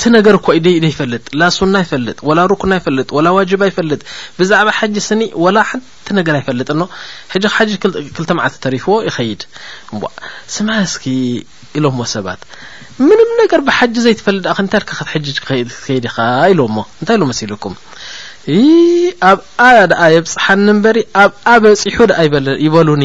እቲ ነገር እኮ ኢዩ ዘይፈልጥ ላ ሱና ኣይፈልጥ ወላ ሩክን ኣይፈልጥ ወላ ዋጅብ ኣይፈልጥ ብዛዕባ ሓጂ ስኒ ወላ ሓንቲ ነገር ኣይፈልጥ ኖ ሕጂ ሓጂ ክልተ መዓልቲ ተሪፍዎ ይኸይድ እምቧ ስማ እስኪ ኢሎሞ ሰባት ምንም ነገር ብሓጂ ዘይትፈልጥ ደኣ እንታይ ኢልካ ክትሕጅ ክትከይድ ኢኻ ኢሎሞ እንታይ ኢሉ መሲልኩም ኣብኣ ደኣ የብፅሓኒ እምበሪ ኣብኣ በፂሑ ደኣ ይበሉኒ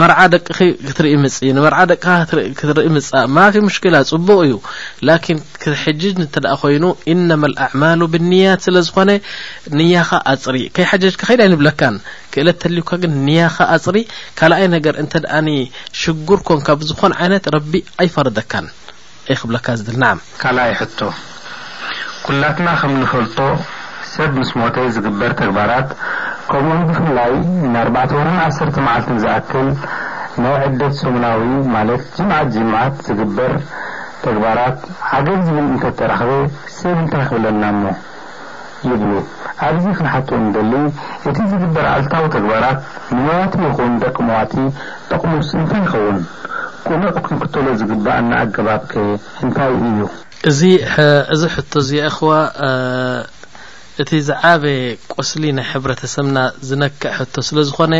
መርዓ ደቅኺ ክትርኢ ምፅ ንመርዓ ደቅኻ ክትርኢ ምፃእ ማፊ ሙሽኪላ ፅቡቕ እዩ ላኪን ሕጂ እንተ ኮይኑ ኢነመ ልኣዕማሉ ብንያት ስለ ዝኾነ ንያኻ ኣፅሪ ከይሓጀጅካ ከይድ ኣይንብለካን ክእለት ተልዩካ ግን ንያኻ ኣፅሪ ካልኣይ ነገር እንተ ደኣኒ ሽጉር ኮንካ ብዝኾነ ዓይነት ረቢ ኣይፈረደካን እየ ክብለካ ዝድል ናዓም። ካልኣይ ሕቶ፣ ኩላትና ከም ንፈልጦ ሰብ ምስ ሞተ ዝግበር ተግባራት ከምኡ ውን ብፍላይ ንኣርባዕተ ወርሕን ዓሰርተ መዓልትን ዝኣክል ናይ ዕደት ሰሙናዊ ማለት ጅምዓት ጅምዓት ዝግበር ተግባራት ዓገብ ዝብል እንተተረኽበ ሰብ እንታይ ክብለና እሞ ይብሉ። ኣብዚ ክንሓቶ ንደሊ እቲ ዝግበር ኣሉታዊ ተግባራት ንመዋቲ ይኹን ደቂ መዋቲ ጠቕሙስ እንታይ ይኸውን? ቅኑዕ ክንክተሎ ዝግበኣና ኣገባብከ እንታይ እዩ? እዚ እዚ ሕቶ እዚ የእኽዋ እቲ ዝዓበየ ቁስሊ ናይ ሕብረተሰብና ዝነክእ ሕቶ ስለዝኾነ፣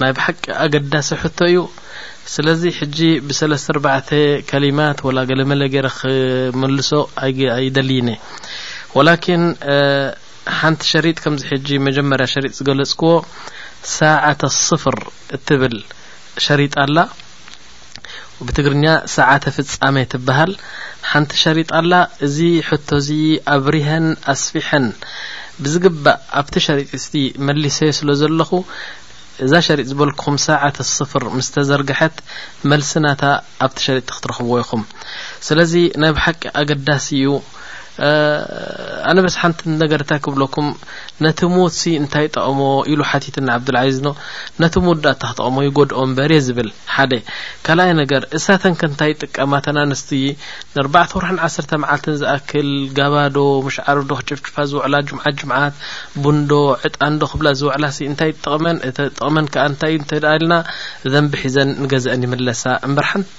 ናይ ብሓቂ ኣገዳሲ ሕቶ እዩ ስለዚ ሕጂ ብሰለስተ ኣርባዕተ ከሊማት ወላ ገለመለ ገይረ ክምልሶ ኣይደልይን እየ ወላኪን ሓንቲ ሸሪጥ ከምዚ ሕጂ መጀመርያ ሸሪጥ ዝገለጽክዎ ሳዓተ ስፍር እትብል ሸሪጥ ኣላ ብትግርኛ ሰዓተ ፍጻሜ ትበሃል ሓንቲ ሸሪጥ ኣላ። እዚ ሕቶ እዚ ኣብሪሀን ኣስፊሐን ብዝግባእ ኣብቲ ሸሪጥ እዚ መሊሰዮ ስለ ዘለኹ እዛ ሸሪጥ ዝበልኩኹም ሰዓተ ስፍር ምስ ተዘርግሐት መልሲ ናታ ኣብቲ ሸሪጥ ክትረኽብዎ ኢኹም። ስለዚ ናይ ብሓቂ ኣገዳሲ እዩ። ኣነ በስ ሓንቲ ነገር እንታይ ክብለኩም ነቲ ሞት ሲ እንታይ ጠቕሞ ኢሉ ሓቲትና ዓብዱልዓዚዝ ኖ ነቲ ሞት ዳ እታ ክጠቕሞ ይጎድኦ እምበር እየ ዝብል ሓደ ካልኣይ ነገር እሳተን ከንታይ ጥቀማ ተን ኣንስቲ ንኣርባዕተ ወርሕን ዓሰርተ መዓልትን ዝኣክል ጋባዶ ምሽዓር ዶ ክጭፍጭፋ ዝውዕላ ጅምዓ ጅምዓት ቡንዶ ዕጣን ዶ ክብላ ዝውዕላ ሲ እንታይ ጥቕመን እቲ ጥቕመን ከዓ እንታይ እንተ ኢልና ዘንቢ ሒዘን ንገዘአን ይምለሳ እምበር ሓንቲ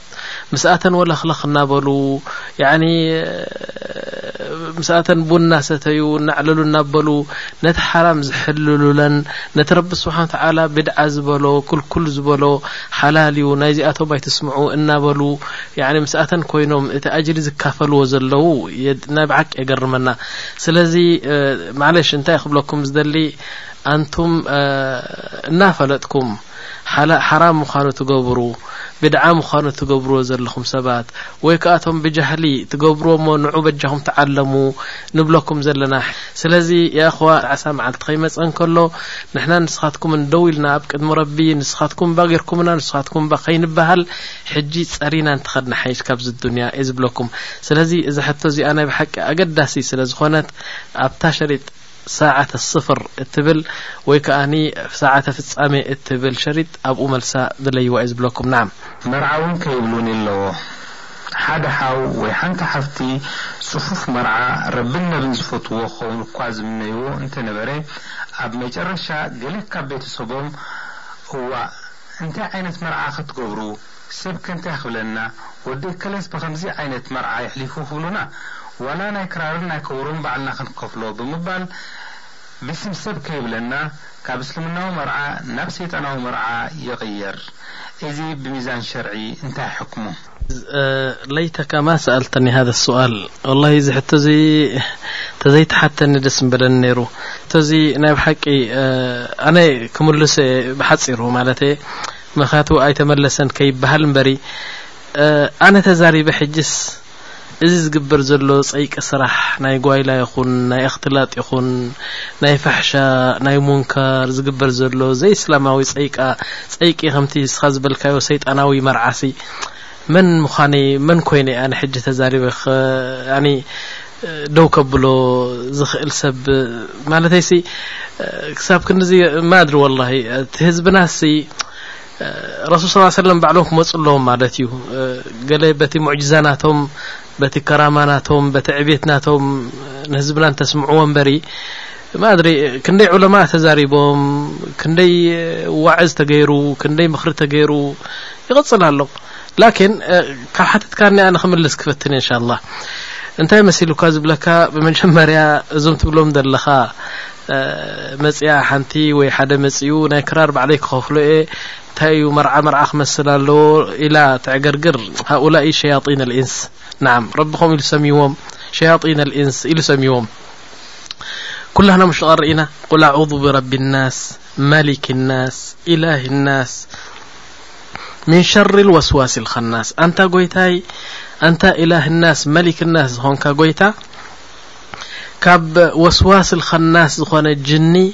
ምስኣተን ወለኽለኽ እናበሉ ያኒ ምስኣተን ቡን እናሰተዩ እናዕለሉ እናበሉ ነቲ ሓራም ዝሕልሉለን ነቲ ረቢ ስብሓን ተዓላ ብድዓ ዝበሎ ክልኩል ዝበሎ ሓላል እዩ ናይዚኣቶም ኣይትስምዑ እናበሉ ያኒ ምስኣተን ኮይኖም እቲ ኣጅሪ ዝካፈልዎ ዘለዉ ናይ ብሓቂ የገርመና ስለዚ ማለሽ እንታይ ክብለኩም ዝደሊ ኣንቱም እናፈለጥኩም ሓራም ምዃኑ ትገብሩ ብድዓ ምዃኑ ትገብርዎ ዘለኹም ሰባት ወይ ከኣ እቶም ብጃህሊ ትገብርዎ እሞ ንዑ በጃኹም ተዓለሙ ንብለኩም ዘለና ስለዚ ያ እኽዋ ዓሳ መዓልቲ ከይመጸ እንከሎ ንሕና ንስኻትኩምን ደው ኢልና ኣብ ቅድሚ ረቢ ንስኻትኩም እባ ጌርኩምና ንስኻትኩም እባ ከይንበሃል ሕጂ ጸሪና እንተኸድና ሓይሽ ካብዚ ዱንያ እየ ዝብለኩም ስለዚ እዛ ሕቶ እዚኣ ናይ ብሓቂ ኣገዳሲ ስለ ዝኾነት ኣብታ ሸሪጥ ሳዓተ ስፍር እትብል ወይ ከኣ ሳዓተ ፍጻሜ እትብል ሸሪጥ ኣብኡ መልሳ ድለይዋ እዩ ዝብለኩም ናዓ። መርዓ ውን ከይብሉኒ ኣለዎ ሓደ ሓው ወይ ሓንቲ ሓፍቲ ጽፉፍ መርዓ ረብን ነብን ዝፈትዎ ክኸውን እኳ ዝምነይዎ እንተ ነበረ ኣብ መጨረሻ ገለ ካብ ቤተሰቦም እዋእ እንታይ ዓይነት መርዓ ከትገብሩ ሰብ ከ እንታይ ክብለና ወዲ እከለስ ብከምዚ ዓይነት መርዓ የሕሊፉ ክብሉና ዋላ ናይ ክራርን ናይ ከበሮን ባዕልና ክንከፍሎ ብምባል ብስም ሰብ ከይብለና ካብ እስልምናዊ መርዓ ናብ ሰይጣናዊ መርዓ ይቅየር እዚ ብሚዛን ሸርዒ እንታይ ሕክሙ። ለይተካ ማ ሰኣልተኒ ሀዛ ኣሱኣል ወላሂ እዚ ሕቶ እዚ ተዘይተሓተኒ ደስ ምበለኒ ነይሩ ሕቶ እዚ ናይ ብሓቂ ኣነ ክምልሶ እየ ብሓፂሩ ማለት እየ ምክንያቱ ኣይተመለሰን ከይበሃል እምበሪ ኣነ ተዛሪበ ሕጅስ እዚ ዝግበር ዘሎ ጸይቂ ስራሕ ናይ ጓይላ ይኹን ናይ እክትላጥ ይኹን ናይ ፋሕሻ ናይ ሙንከር ዝግበር ዘሎ ዘይእስላማዊ ጸይቃ ጸይቂ ከምቲ ንስኻ ዝበልካዮ ሰይጣናዊ መርዓሲ መን ምዃነይ መን ኮይነ ኣነ ሕጂ ተዛሪበ ደው ከብሎ ዝኽእል ሰብ ማለተይሲ ክሳብ ክንዲዚ ማድሪ ወላሂ እቲ ህዝብናሲ ረሱል ስ ሰለም ባዕሎም ክመፁ ኣለዎም ማለት እዩ ገለ በቲ ሙዕጅዛ ናቶም በቲ ከራማ ናቶም በቲ ዕቤት ናቶም ንህዝብና እንተስምዕዎ እምበሪ ማእድሪ ክንደይ ዑለማ ተዛሪቦም ክንደይ ዋዕዝ ተገይሩ ክንደይ ምክሪ ተገይሩ ይቕፅል ኣሎ ላኪን ካብ ሓትትካ ኒ ኣነ ክምልስ ክፈትን እንሻ ላ እንታይ መሲሉካ ዝብለካ ብመጀመርያ እዞም ትብሎም ዘለኻ መፅያ ሓንቲ ወይ ሓደ መፅኡ ናይ ክራር ባዕለይ ክኸፍሎ እየ እንታይ እዩ መርዓ መርዓ ክመስል ኣለዎ ኢላ ትዕገርግር ሃኡላ ሸያጢን ልኢንስ ንዓም ረቢ ከምኡ ኢሉ ሰሚዎም ሸያጢን ልኢንስ ኢሉ ሰሚዎም كلهنا مش قرنا قل أعوض برب الناس ملك الناس اله الناس من شر الوسواس الخالناس ن أنت اله الناس ملك الناس نك جيت كب وسواس الخاناس ن جني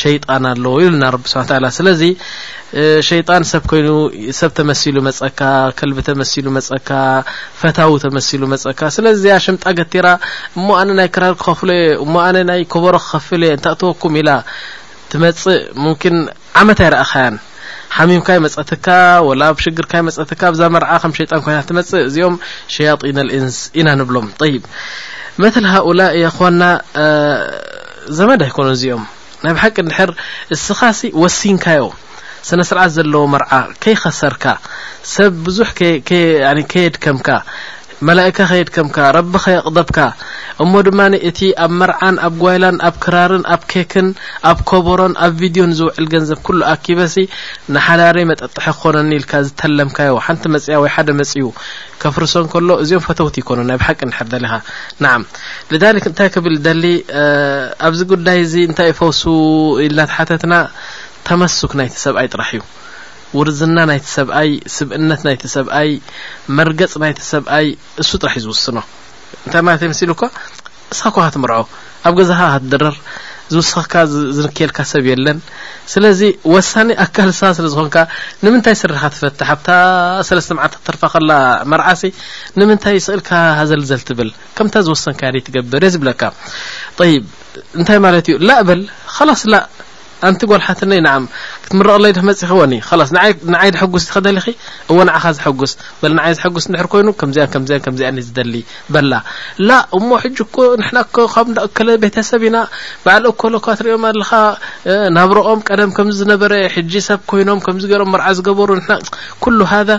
ሸይጣን ኣሎ ኢሉና ረቢ ስብሓን ታላ ስለዚ ሸይጣን ሰብ ኮይኑ ሰብ ተመሲሉ መፀካ ከልቢ ተመሲሉ መፀካ ፈታዊ ተመሲሉ መፀካ ስለዚ እዚኣ ሸምጣ ገቲራ እሞ ኣነ ናይ ክራር ክኸፍሎ እየ እሞ ኣነ ናይ ኮበሮ ክኸፍል እየ እንታእተወኩም ኢላ ትመፅእ ሙምኪን ዓመት ኣይረኣኻያን ሓሚምካ ይመፀትካ ወላ ኣብ ሽግርካ ይመፀትካ ኣብዛ መርዓ ከም ሸይጣን ኮይና ትመፅእ እዚኦም ሸያጢን ልኢንስ ኢና ንብሎም ጠይብ መትል ሃኡላ የኾና ዘመድ ኣይኮኑን እዚኦም ናይ ብሓቂ እንድሕር እስኻሲ ወሲንካዮ ስነ ስርዓት ዘለዎ መርዓ ከይኸሰርካ ሰብ ብዙሕ ከየድከምካ መላእካ ከየድከምካ ረቢ ከየቕደብካ እሞ ድማ እቲ ኣብ መርዓን ኣብ ጓይላን ኣብ ክራርን ኣብ ኬክን ኣብ ኮቦሮን ኣብ ቪድዮን ዝውዕል ገንዘብ ኩሉ ኣኪበሲ ንሓዳረይ መጠጥሒ ክኾነኒ ኢልካ ዝተለምካዮ ሓንቲ መፅያ ወይ ሓደ መፅዩ ከፍርሶ እንከሎ እዚኦም ፈተውቲ ይኮኑ ናይ ብሓቂ እንድሕር ደሊኻ ናዓም لذلك እንታይ ክብል ደሊ ኣብዚ ጉዳይ እዚ እንታይ ዩ ፈውሱ ኢልና ተሓተትና ተመሱክ ናይቲ ሰብኣይ ጥራሕ እዩ ውርዝና ናይቲ ሰብኣይ ስብእነት ናይቲ ሰብኣይ መርገፅ ናይቲ ሰብኣይ እሱ ጥራሕ እዩ ዝውስኖ እንታይ ማለት መሲሉ እኳ ንስኻ እኳ ክትምርዖ ኣብ ገዛኻ ክትድርር ዝውስኽካ ዝንክየልካ ሰብ የለን ስለዚ ወሳኒ ኣካል ንስኻ ስለ ዝኾንካ ንምንታይ ስርኻ ትፈትሕ ኣብታ ሰለስተ መዓልቲ ክትርፋ ከላ መርዓሲ ንምንታይ ስእልካ ሃዘልዘል ትብል ከምታ ዝወሰንካያ ደይትገብር እየ ዝብለካ ጠይብ እንታይ ማለት እዩ ላእ በል ኸላስ ላእ ኣንቲ ጓል ሓትነይ ንዓም ክትምረቕለይ ድሕ መፂኽወኒ ኸላስ ንዓይ ድሐጉስ ዲኸ ደሊኺ እወ ንዓኻ ዘሐጉስ በል ንዓይ ዘሐጉስ እንድሕር ኮይኑ ከምዚኣን ከምዚኣን ከምዚኣን እዩ ዝደሊ በላ ላ እሞ ሕጂ እኮ ንሕና እኮ ካብ እንዳ እከለ ቤተሰብ ኢና በዓል እኮሎ እኳ ትሪኦም ኣለኻ ናብረኦም ቀደም ከምዚ ዝነበረ ሕጂ ሰብ ኮይኖም ከምዚ ገይሮም መርዓ ዝገበሩ ንሕና ኩሉ ሃذا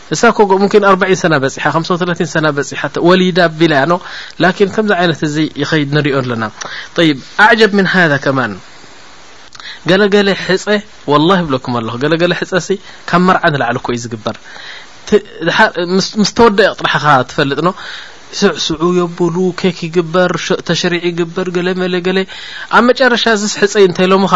እሳ እኮ ሙኪን ኣርባዒን ሰና በፂሓ ከምሰ ተለቲን ሰና በፂሓ ወሊዳ ቢላ ያኖ ላኪን ከምዚ ዓይነት እዚ ይኸይድ ንሪኦ ኣለና ይብ ኣዕጀብ ምን ሃذ ከማን ገለገለ ሕፀ ወላ ይብለኩም ኣለኹ ገለገለ ሕፀ ሲ ካብ መርዓ ንላዕሊ እኮ እዩ ዝግበር ምስ ተወደአ ጥራሕኻ ትፈልጥ ኖ ስዕስዑ የብሉ ኬክ ይግበር ተሽሪዕ ይግበር ገለ መለ ገለ ኣብ መጨረሻ እዚስ ሕፀይ እንተይሎምኻ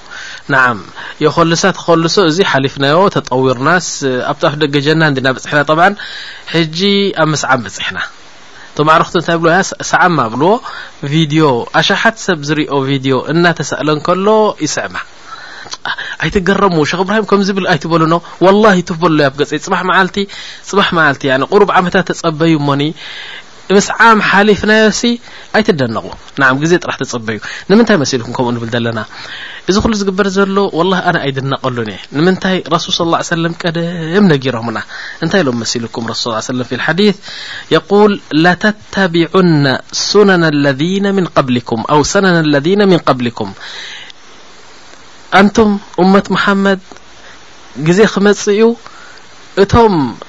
ነዓም የኾልሳ ተኾልሶ እዚ ሓሊፍናዮ ተጠዊርናስ ኣብቲ ኣፍ ደገ ጀና እንዲና በፅሕና ጠብዓን ሕጂ ኣብ ምስዓም በፅሕና እቶም ኣዕርኽቲ እንታይ ብሎ ያ ሰዓማ ብልዎ ቪድዮ ኣሽሓት ሰብ ዝሪኦ ቪድዮ እናተሳእለ እንከሎ ይስዕማ ኣይትገረሙ ሸክ እብራሂም ከም ዝብል ኣይትበሉኖ ወላሂ ትበሎ ኣብ ገፀይ ፅባሕ መዓልቲ ፅባሕ መዓልቲ ቁሩብ ዓመታት ተፀበዩ እሞኒ ምስዓም ሓሊፍናዮሲ ኣይትደነቑ ንዓም ግዜ ጥራሕ ተጸበዩ ንምንታይ መሲልኩም ከምኡ ንብል ዘለና እዚ ኩሉ ዝግበር ዘሎ ወላ ኣነ ኣይድነቐሉን እየ ንምንታይ ረሱል ስ ላ ሰለም ቀደም ነጊሮምና እንታይ ኢሎም መሲልኩም ረሱ ስ ሰለም ፊ ልሓዲት የቁል ላተተቢዑና ሱነን ለذነ ምን ቀብሊኩም ኣው ሰነን ለذነ ምን ቀብሊኩም ኣንቱም እመት መሓመድ ግዜ ክመጽእ እዩ እቶም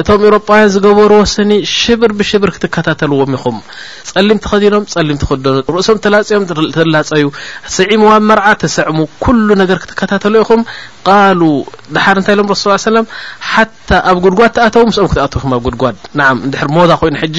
እቶም ኤሮጳውያን ዝገበርዎ ስኒ ሽብር ብሽብር ክትከታተልዎም ኢኹም ጸሊም ተኸዲኖም ጸሊም ትኽደኑ ርእሶም ተላጽዮም ተላጸዩ ስዒምዋ መርዓ ተሰዕሙ ኩሉ ነገር ክትከታተሉ ኢኹም ቃሉ ድሓር እንታይ ኢሎም ረሱል ሰለም ሓታ ኣብ ጉድጓድ ተኣተዉ ምስኦም ክትኣተኹም ኣብ ጉድጓድ ንዓም እንድሕር ሞታ ኮይኑ ሕጂ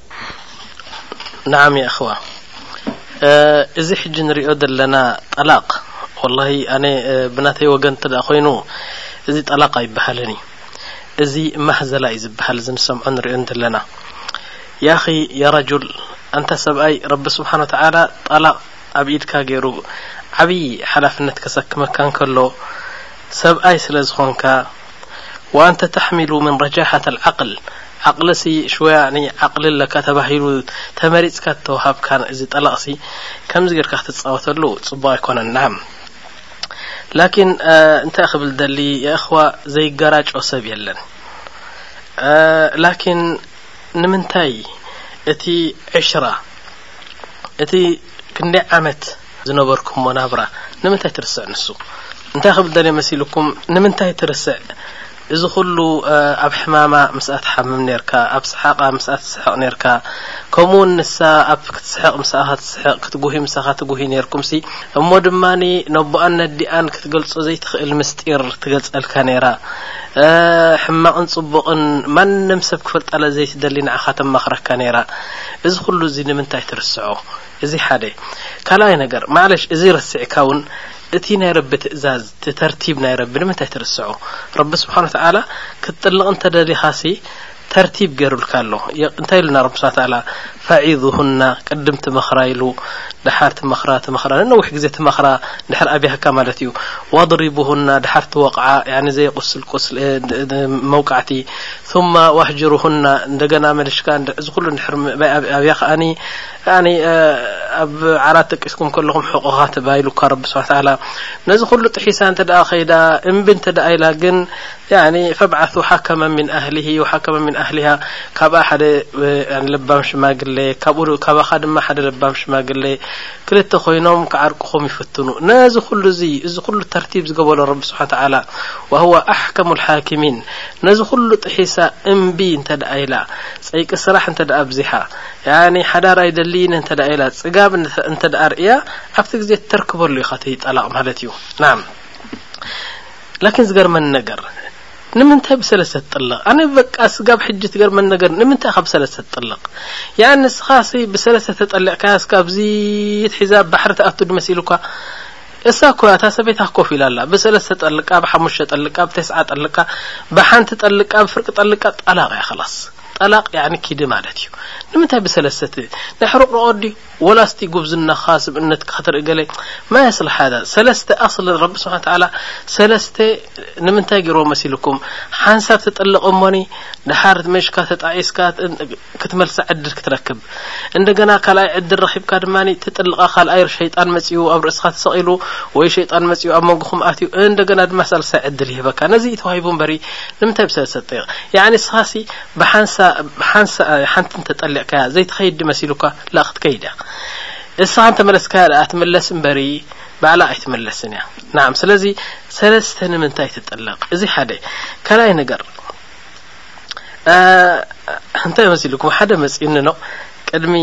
ናዓም የእኽዋ እዚ ሕጂ ንሪኦ ዘለና ጠላቅ ወላሂ ኣነ ብናተይ ወገን እንተ ኮይኑ እዚ ጠላቅ ኣይበሃልን እዩ እዚ ማህዘላ እዩ ዝበሃል እዚ ንሰምዖ ንሪኦ ዘለና ያኺ የረጁል ኣንታ ሰብኣይ ረቢ ስብሓን ወተዓላ ጠላቅ ኣብ ኢድካ ገይሩ ዓብዪ ሓላፍነት ከሰክመካ እንከሎ ሰብኣይ ስለ ዝኾንካ ዋንተ ተሕሚሉ ምን ረጃሓት ኣልዓቅል ዓቅልሲ ሽወያ ዓቅሊ ኣለካ ተባሂሉ ተመሪፅካ ተወሃብካ እዚ ጠላቅሲ ከምዚ ገርካ ክትፃወተሉ ፅቡቅ ኣይኮነን ናዓም ላኪን እንታይ ክብል ደሊ የእኽዋ ዘይገራጮ ሰብ የለን ላኪን ንምንታይ እቲ ዕሽራ እቲ ክንደይ ዓመት ዝነበርኩሞ ናብራ ንምንታይ ትርስዕ ንሱ እንታይ ክብል ደልየ መሲልኩም ንምንታይ ትርስዕ እዚ ኩሉ ኣብ ሕማማ ምስኣ ትሓምም ነርካ ኣብ ስሓቃ ምስኣ ትስሕቕ ነርካ ከምኡ ውን ንሳ ኣብ ክትስሕቕ ምስኣኻ ትስሕቕ ክትጉሂ ምሳኻ ትጉሂ ነርኩምሲ እሞ ድማ ነቦኣን ነዲኣን ክትገልጾ ዘይትኽእል ምስጢር ትገልጸልካ ነራ ሕማቕን ጽቡቕን ማንም ሰብ ክፈልጣለ ዘይትደሊ ንዓኻ ተማኽረካ ነራ እዚ ኩሉ እዚ ንምንታይ ትርስዖ እዚ ሓደ ካልኣይ ነገር ማዕለሽ እዚ ረሲዕካ ውን እቲ ናይ ረቢ ትእዛዝ እቲ ተርቲብ ናይ ረቢ ንምንታይ ትርስዖ ረቢ ስብሓን ወተዓላ ክትጥልቕ እንተደሊኻሲ ተርቲብ ገይሩልካ ኣሎ እንታይ ኢሉና ረቢ ስብሓን ወተዓላ ፈዒዙሁና ቅድም ትመኽራ ኢሉ ድሓር ትመኽራ ትመኽራ ንነዊሕ ግዜ ትመኽራ ድሕር ኣብያህካ ማለት እዩ ዋድሪቡሁና ድሓር ትወቕዓ ያኒ ዘይቁስል ቁስል መውቃዕቲ ثማ ዋህጅሩሁና እንደገና መልሽካ እዚ ኩሉ ድሕር ኣብያ ከኣኒ ያኒ ኣብ ዓራት ደቂስኩም ከለኹም ሕቆኻ ተባሂሉ እኳ ረቢ ስብሓ ተዓላ ነዚ ኩሉ ጥሒሳ እንተ ደኣ ከይዳ እምቢ እንተ ደኣ ኢላ ግን ያኒ ፈብዓሱ ሓከመ ሚን ኣህሊሂ ወሓከመ ሚን ኣህሊሃ ካብኣ ሓደ ለባም ሽማግሌ ካብኡ ካባኻ ድማ ሓደ ለባም ሽማግሌ ክልተ ኮይኖም ክዓርቅኹም ይፍትኑ ነዚ ኩሉ እዚ እዚ ኩሉ ተርቲብ ዝገበሎ ረቢ ስብሓ ተዓላ ወህወ ኣሕከሙ ልሓኪሚን ነዚ ኩሉ ጥሒሳ እምቢ እንተ ደኣ ኢላ ፀይቂ ስራሕ እንተ ደኣ ኣብዚሓ ያኒ ሓዳር ኣይደልይን እንተ ኢላ ጽጋብ እንተ ርእያ ኣብቲ ግዜ ተርክበሉ ኢኻ እቲ ጠላቕ ማለት እዩ ናም ላኪን ዝገርመኒ ነገር ንምንታይ ብሰለስተ ትጥለቕ ኣነ በቃ ስጋብ ሕጂ ትገርመኒ ነገር ንምንታይ ኢኻ ብሰለስተ ትጥለቕ ያ ንስኻ ሲ ብሰለስተ ተጠሊቕካ ስካብዚ ትሒዛ ባሕሪ ትኣቱ ድመሲሉካ እሳ እኮ እታ ሰበይታ ኮፍ ኢላ ኣላ ብሰለስተ ጠልቃ ብሓሙሽተ ጠልቃ ብተስዓ ጠልቃ ብሓንቲ ጠልቃ ብፍርቂ ጠልቃ ጠላቕ እያ ኸላስ ጠላቅ ያኒ ኪዲ ማለት እዩ ንምንታይ ብሰለስተ ት ነሕርቆኦ ድዩ ወላ እስቲ ጉብዝናካ ስብእነትካ ክትርኢ ገለ ማ የስልሕ ሃዛ ሰለስተ ኣስል ረቢ ስብሓን ተዓላ ሰለስተ ንምንታይ ገይርዎ መሲልኩም ሓንሳብ ትጥልቅ እሞኒ ደሓር መሽካ ተጣዒስካ ክትመልሳ ዕድል ክትረክብ እንደገና ካልኣይ ዕድል ረኺብካ ድማ ትጥልቓ ካልኣይ ሸይጣን መጺኡ ኣብ ርእስኻ ተሰቒሉ ወይ ሸይጣን መጺኡ ኣብ መንጎኹም ኣትዩ እንደገና ድማ ሳልሳይ ዕድል ይህበካ ነዚ እዩ ተዋሂቡ እምበሪ ንምንታይ ብሰለ ሰጠይቕ ያዕኒ ስኻሲ ብሓንሳ ሓንሳ ሓንቲ እንተጠሊቕካያ ዘይትኸይድ ዲ መሲሉካ ላ ክትከይድ እያ እስኻ እንተመለስካያ ደኣ ትምለስ እምበሪ ባዕላ ኣይትመለስን እያ ናም ስለዚ ሰለስተ ንምንታይ ትጥለቕ እዚ ሓደ ካልኣይ ነገር እንታይ መሲልኩም ሓደ መፅኡኒ ኖ ቅድሚ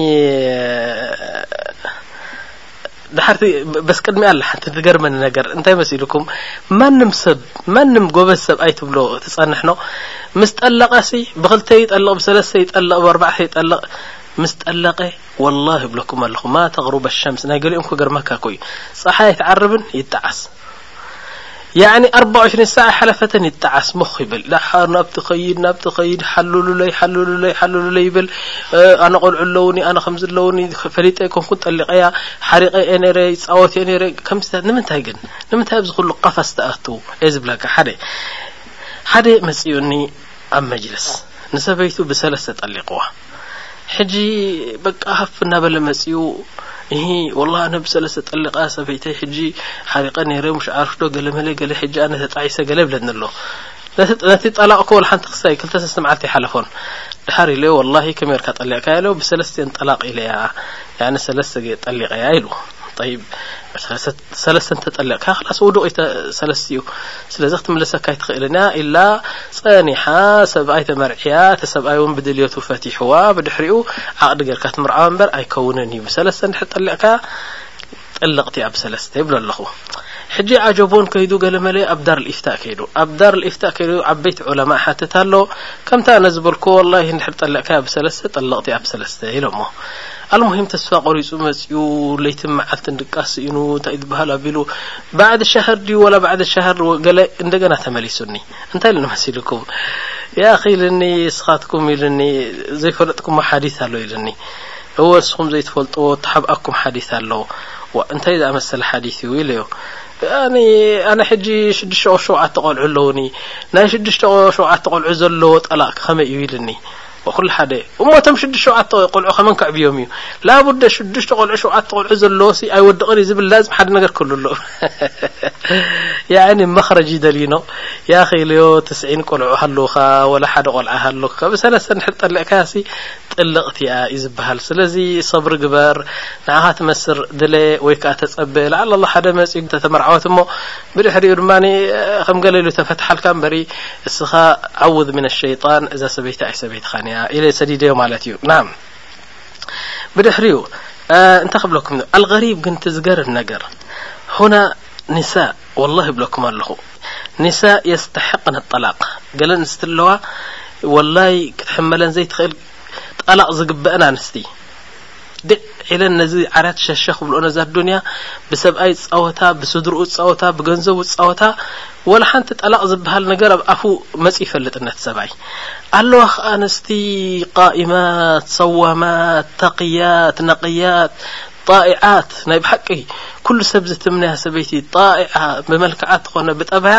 ድሓርቲ በስ ቅድሚ ኣላ ሓንቲ ትገርመኒ ነገር እንታይ መሲልኩም ማንም ሰብ ማንም ጎበዝ ሰብ ኣይትብሎ ትፀንሕ ኖ ምስ ጠለቐሲ ብክልተ ይጠልቕ ብሰለስተ ይጠልቕ ብኣርባዕተ ይጠልቕ ምስ ጠለቐ ወላሂ እብለኩም ኣለኹ ማ ተቕሩበ ሸምስ ናይ ገሊኦም ክገርመካ ኮዩ ፀሓይ ኣይትዓርብን ይጠዓስ ያኒ ኣርባ ዕሽሪን ሰዓ ሓለፈተን ይጣዓስ ሞኽ ይብል ደሓር ናብቲ ከይድ ናብቲ ከይድ ሓልሉለይ ሓልሉለይ ሓልሉለይ ይብል ኣነ ቆልዑ ኣለውኒ ኣነ ከምዚ ኣለውኒ ፈሊጠ ኮንኩን ጠሊቀያ ሓሪቀ እየ ነረ ይፃወት እየ ነረ ከምዚታት ንምንታይ ግን ንምንታይ ኣብዚ ኩሉ ቃፋስ ተኣትው እየ ዝብለካ ሓደ ሓደ መፅኡኒ ኣብ መጅልስ ንሰበይቱ ብሰለስተ ጠሊቅዋ ሕጂ በቃ ሃፍ እናበለ መጺኡ እሂ ወላ ኣነ ብሰለስተ ጠሊቃ ሰበይተይ ሕጂ ሓሪቀ ነይረ ሙሽ ዓርፍዶ ገለመለ ገለ ሕጂ ኣነ ተጣዒሰ ገለ ይብለኒ ኣሎ ነቲ ጠላቅ ኮ ሓንቲ ክሳይ ክልተ ሰስተ መዓልቲ ይሓለፎን ድሓር ኢለዮ ወላሂ ከመይ ርካ ጠሊዕካያ ኢለዮ ብሰለስቲኤን ጠላቅ ኢለያ ያኒ ሰለስተ ጠሊቀያ ኢሉ ጠይብ ሰለስተ እንተጠለቕካ ክላስ ውዱቕ እዩ ሰለስትኡ ስለዚ ክትምለሰካ ኣይትኽእልን እያ ኢላ ጸኒሓ ሰብኣይ ተመርዕያ እቲ ሰብኣይ እውን ብድልዮቱ ፈቲሕዋ ብድሕሪኡ ዓቕዲ ጌርካ ትምርዓዋ እምበር ኣይከውንን እዩ ብሰለስተ እንድሕር ጠሊቕካ ጥልቕቲ እያ ብሰለስተ ይብሎ ኣለኹ ሕጂ ዓጀቦን ከይዱ ገለመለ ኣብ ዳር ልኢፍታእ ከይዱ ኣብ ዳር ልኢፍታእ ከይዱ ዓበይቲ ዑለማ ሓትት ኣሎ ከምታ ነዝበልኩ ወላ እንድሕር ጠለቕካ ብሰለስተ ጠለቕቲ ኣብ ሰለስተ ኢሎሞ ኣልሙሂም ተስፋ ቆሪጹ መጺኡ ለይትን መዓልትን ድቃስ ስኢኑ እንታይ ዝበሃል ኣቢሉ ባዕድ ሻህር ድዩ ወላ ባዕድ ሻህር ገለ እንደገና ተመሊሱኒ እንታይ ኢሉኒ መሲልኩም ያኺ ኢልኒ እስኻትኩም ኢልኒ ዘይፈለጥኩሞ ሓዲስ ኣሎ ኢልኒ እወ ንስኹም ዘይትፈልጥዎ ተሓብኣኩም ሓዲስ ኣሎ እንታይ ዝኣመሰለ ሓዲስ እዩ ኢለዮ ኣነ ሕጂ ሽዱሽተ ቆ ሸውዓተ ቆልዑ ኣለውኒ ናይ ሽዱሽተ ቆ ሸውዓተ ቆልዑ ዘለዎ ጠላቅ ከመይ እዩ ኢልኒ እኹል ሓደ እሞ እቶም ሽዱሽተ ሸውዓተ ቆልዑ ከመን ከዕብዮም እዩ ላቡደ ሽዱሽተ ቆልዑ ሸውዓተ ቆልዑ ዘለዎሲ ኣይወድቕን እዩ ዝብል ላዝም ሓደ ነገር ክህሉ ኣሎ ያኒ መኽረጅ ይደልዩ ነው ያ ኺልዮ ትስዒን ቆልዑ ሃለውካ ወላ ሓደ ቆልዓ ሃለካ ካብ ሰለስተ ንድሕር ጠልዕካሲ ጥልቕት እያ እዩ ዝበሃል ስለዚ ሰብሪ ግበር ንዓኻ ትመስር ድለ ወይ ከዓ ተፀበ ለዓል ኣላ ሓደ መፂኡ ተተመርዓወት እሞ ብድሕሪኡ ድማ ከም ገለ ኢሉ ተፈትሓልካ እምበሪ እስኻ ዓውዝ ምን ሸይጣን እዛ ሰበይቲ ኣይ ሰበይትኻን እያ ኢለ ሰዲደዮ ማለት እዩ ና ብድሕሪኡ እንታይ ክብለኩም ኣልغሪብ ግን ትዝገርም ነገር ሁና ኒሳ ወላ ይብለኩም ኣለኹ ኒሳ የስተሕቅን ጠላቅ ገለ ኣንስቲ ኣለዋ ወላይ ክትሕመለን ዘይትኽእል ጠላቅ ዝግበአን ኣንስቲ ድዕ ኢለን ነዚ ዓራት ሸሸ ክብልኦ ነዛ ኣዱንያ ብሰብኣይ ጻወታ ብስድርኡ ጻወታ ብገንዘቡ ጻወታ ወላ ሓንቲ ጠላቕ ዝበሃል ነገር ኣብ ኣፉ መጽ ይፈልጥ ነት ሰብኣይ ኣለዋ ከ ኣንስቲ ቃኢማት ሰዋማት ተቅያት ነቅያት ጣኢዓት ናይ ብሓቂ ኩሉ ሰብ ዝትምነያ ሰበይቲ ጣኢዓ ብመልክዓ ትኾነ ብጠባያ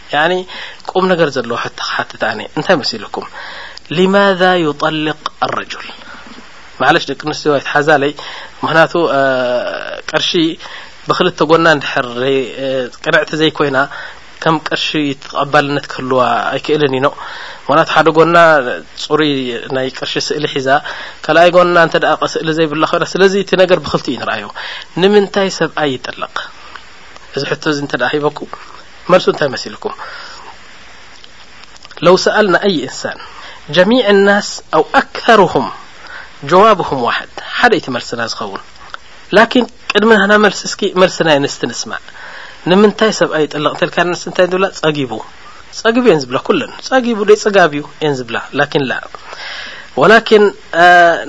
ያኒ ቁም ነገር ዘለዎ ሕቶ ክሓትት ኣነ እንታይ መሲልኩም ሊማذ ዩጠልቅ ኣረጁል ማለሽ ደቂ ኣንስትዮ ኣይትሓዛለይ ምክንያቱ ቅርሺ ብክልተ ጎና እንድሕር ቅንዕቲ ዘይኮይና ከም ቅርሺ ተቐባልነት ክህልዋ ኣይክእልን ኢኖ ምክንያቱ ሓደ ጎና ፅሩይ ናይ ቅርሺ ስእሊ ሒዛ ካልኣይ ጎና እንተ ደኣ ስእሊ ዘይብላ ኮይና ስለዚ እቲ ነገር ብክልቲ እዩ ንርኣዮ ንምንታይ ሰብኣይ ይጥለቕ እዚ ሕቶ እዚ እንተ ሂበኩም መልሱ እንታይ መሲልኩም ለው ሰኣልና ኣይ እንሳን ጀሚዕ ናስ ኣው ኣክተርሁም ጀዋብሁም ዋሕድ ሓደ እቲ መልስና ዝኸውን ላኪን ቅድሚ ናህና መልሲ እስኪ መልሲ ናይ ኣንስቲ ንስማዕ ንምንታይ ሰብኣይ ይጥለቕ እንተልካ ኣንስቲ እንታይ ዝብላ ጸጊቡ ጸጊቡ እየን ዝብላ ኩለን ጸጊቡ ደይ ጽጋብ እዩ እየን ዝብላ ላኪን ላ ወላኪን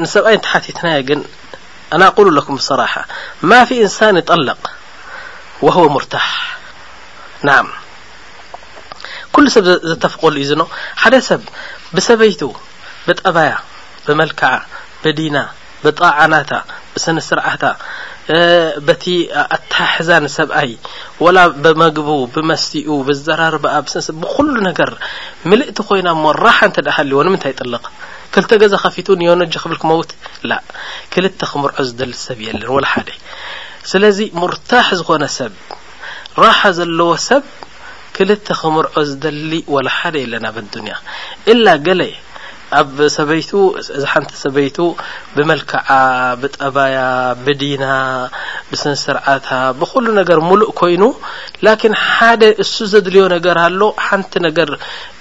ንሰብኣይ እንተሓቲትናዮ ግን ኣና ኣቁሉ ለኩም ብሰራሓ ማፊ እንሳን ይጠለቕ ወህወ ሙርታሕ ናም ኩሉ ሰብ ዘተፍቀሉ እዩ ዝኖ ሓደ ሰብ ብሰበይቱ ብጠባያ ብመልክዓ ብዲና ብጣዓናታ ብስነ ስርዓታ በቲ ኣተሓሕዛን ሰብኣይ ወላ ብመግቡ ብመስትኡ ብዘራርባኣ ብስንስ ብኩሉ ነገር ምልእቲ ኮይና እሞ ራሓ እንተ ሃልዎ ንምንታይ ይጥልቕ ክልተ ገዛ ከፊቱ ንዮነጂ ክብል ክመውት ላ ክልተ ክምርዖ ዝደሊ ሰብ የለን ወላ ሓደ ስለዚ ሙርታሕ ዝኾነ ሰብ ራሓ ዘለዎ ሰብ ክልተ ክምርዖ ዝደሊ ወላ ሓደ የለን ኣብ ኣዱንያ ኢላ ገለ ኣብ ሰበይቱ እዛ ሓንቲ ሰበይቱ ብመልክዓ ብጠባያ ብዲና ብስነ ስርዓታ ብኩሉ ነገር ሙሉእ ኮይኑ ላኪን ሓደ እሱ ዘድልዮ ነገር ኣሎ ሓንቲ ነገር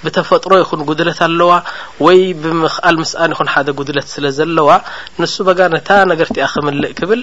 ብተፈጥሮ ይኹን ጉድለት ኣለዋ ወይ ብምክኣል ምስኣን ይኹን ሓደ ጉድለት ስለ ዘለዋ ንሱ በጋ ነታ ነገርቲኣ ክምልእ ክብል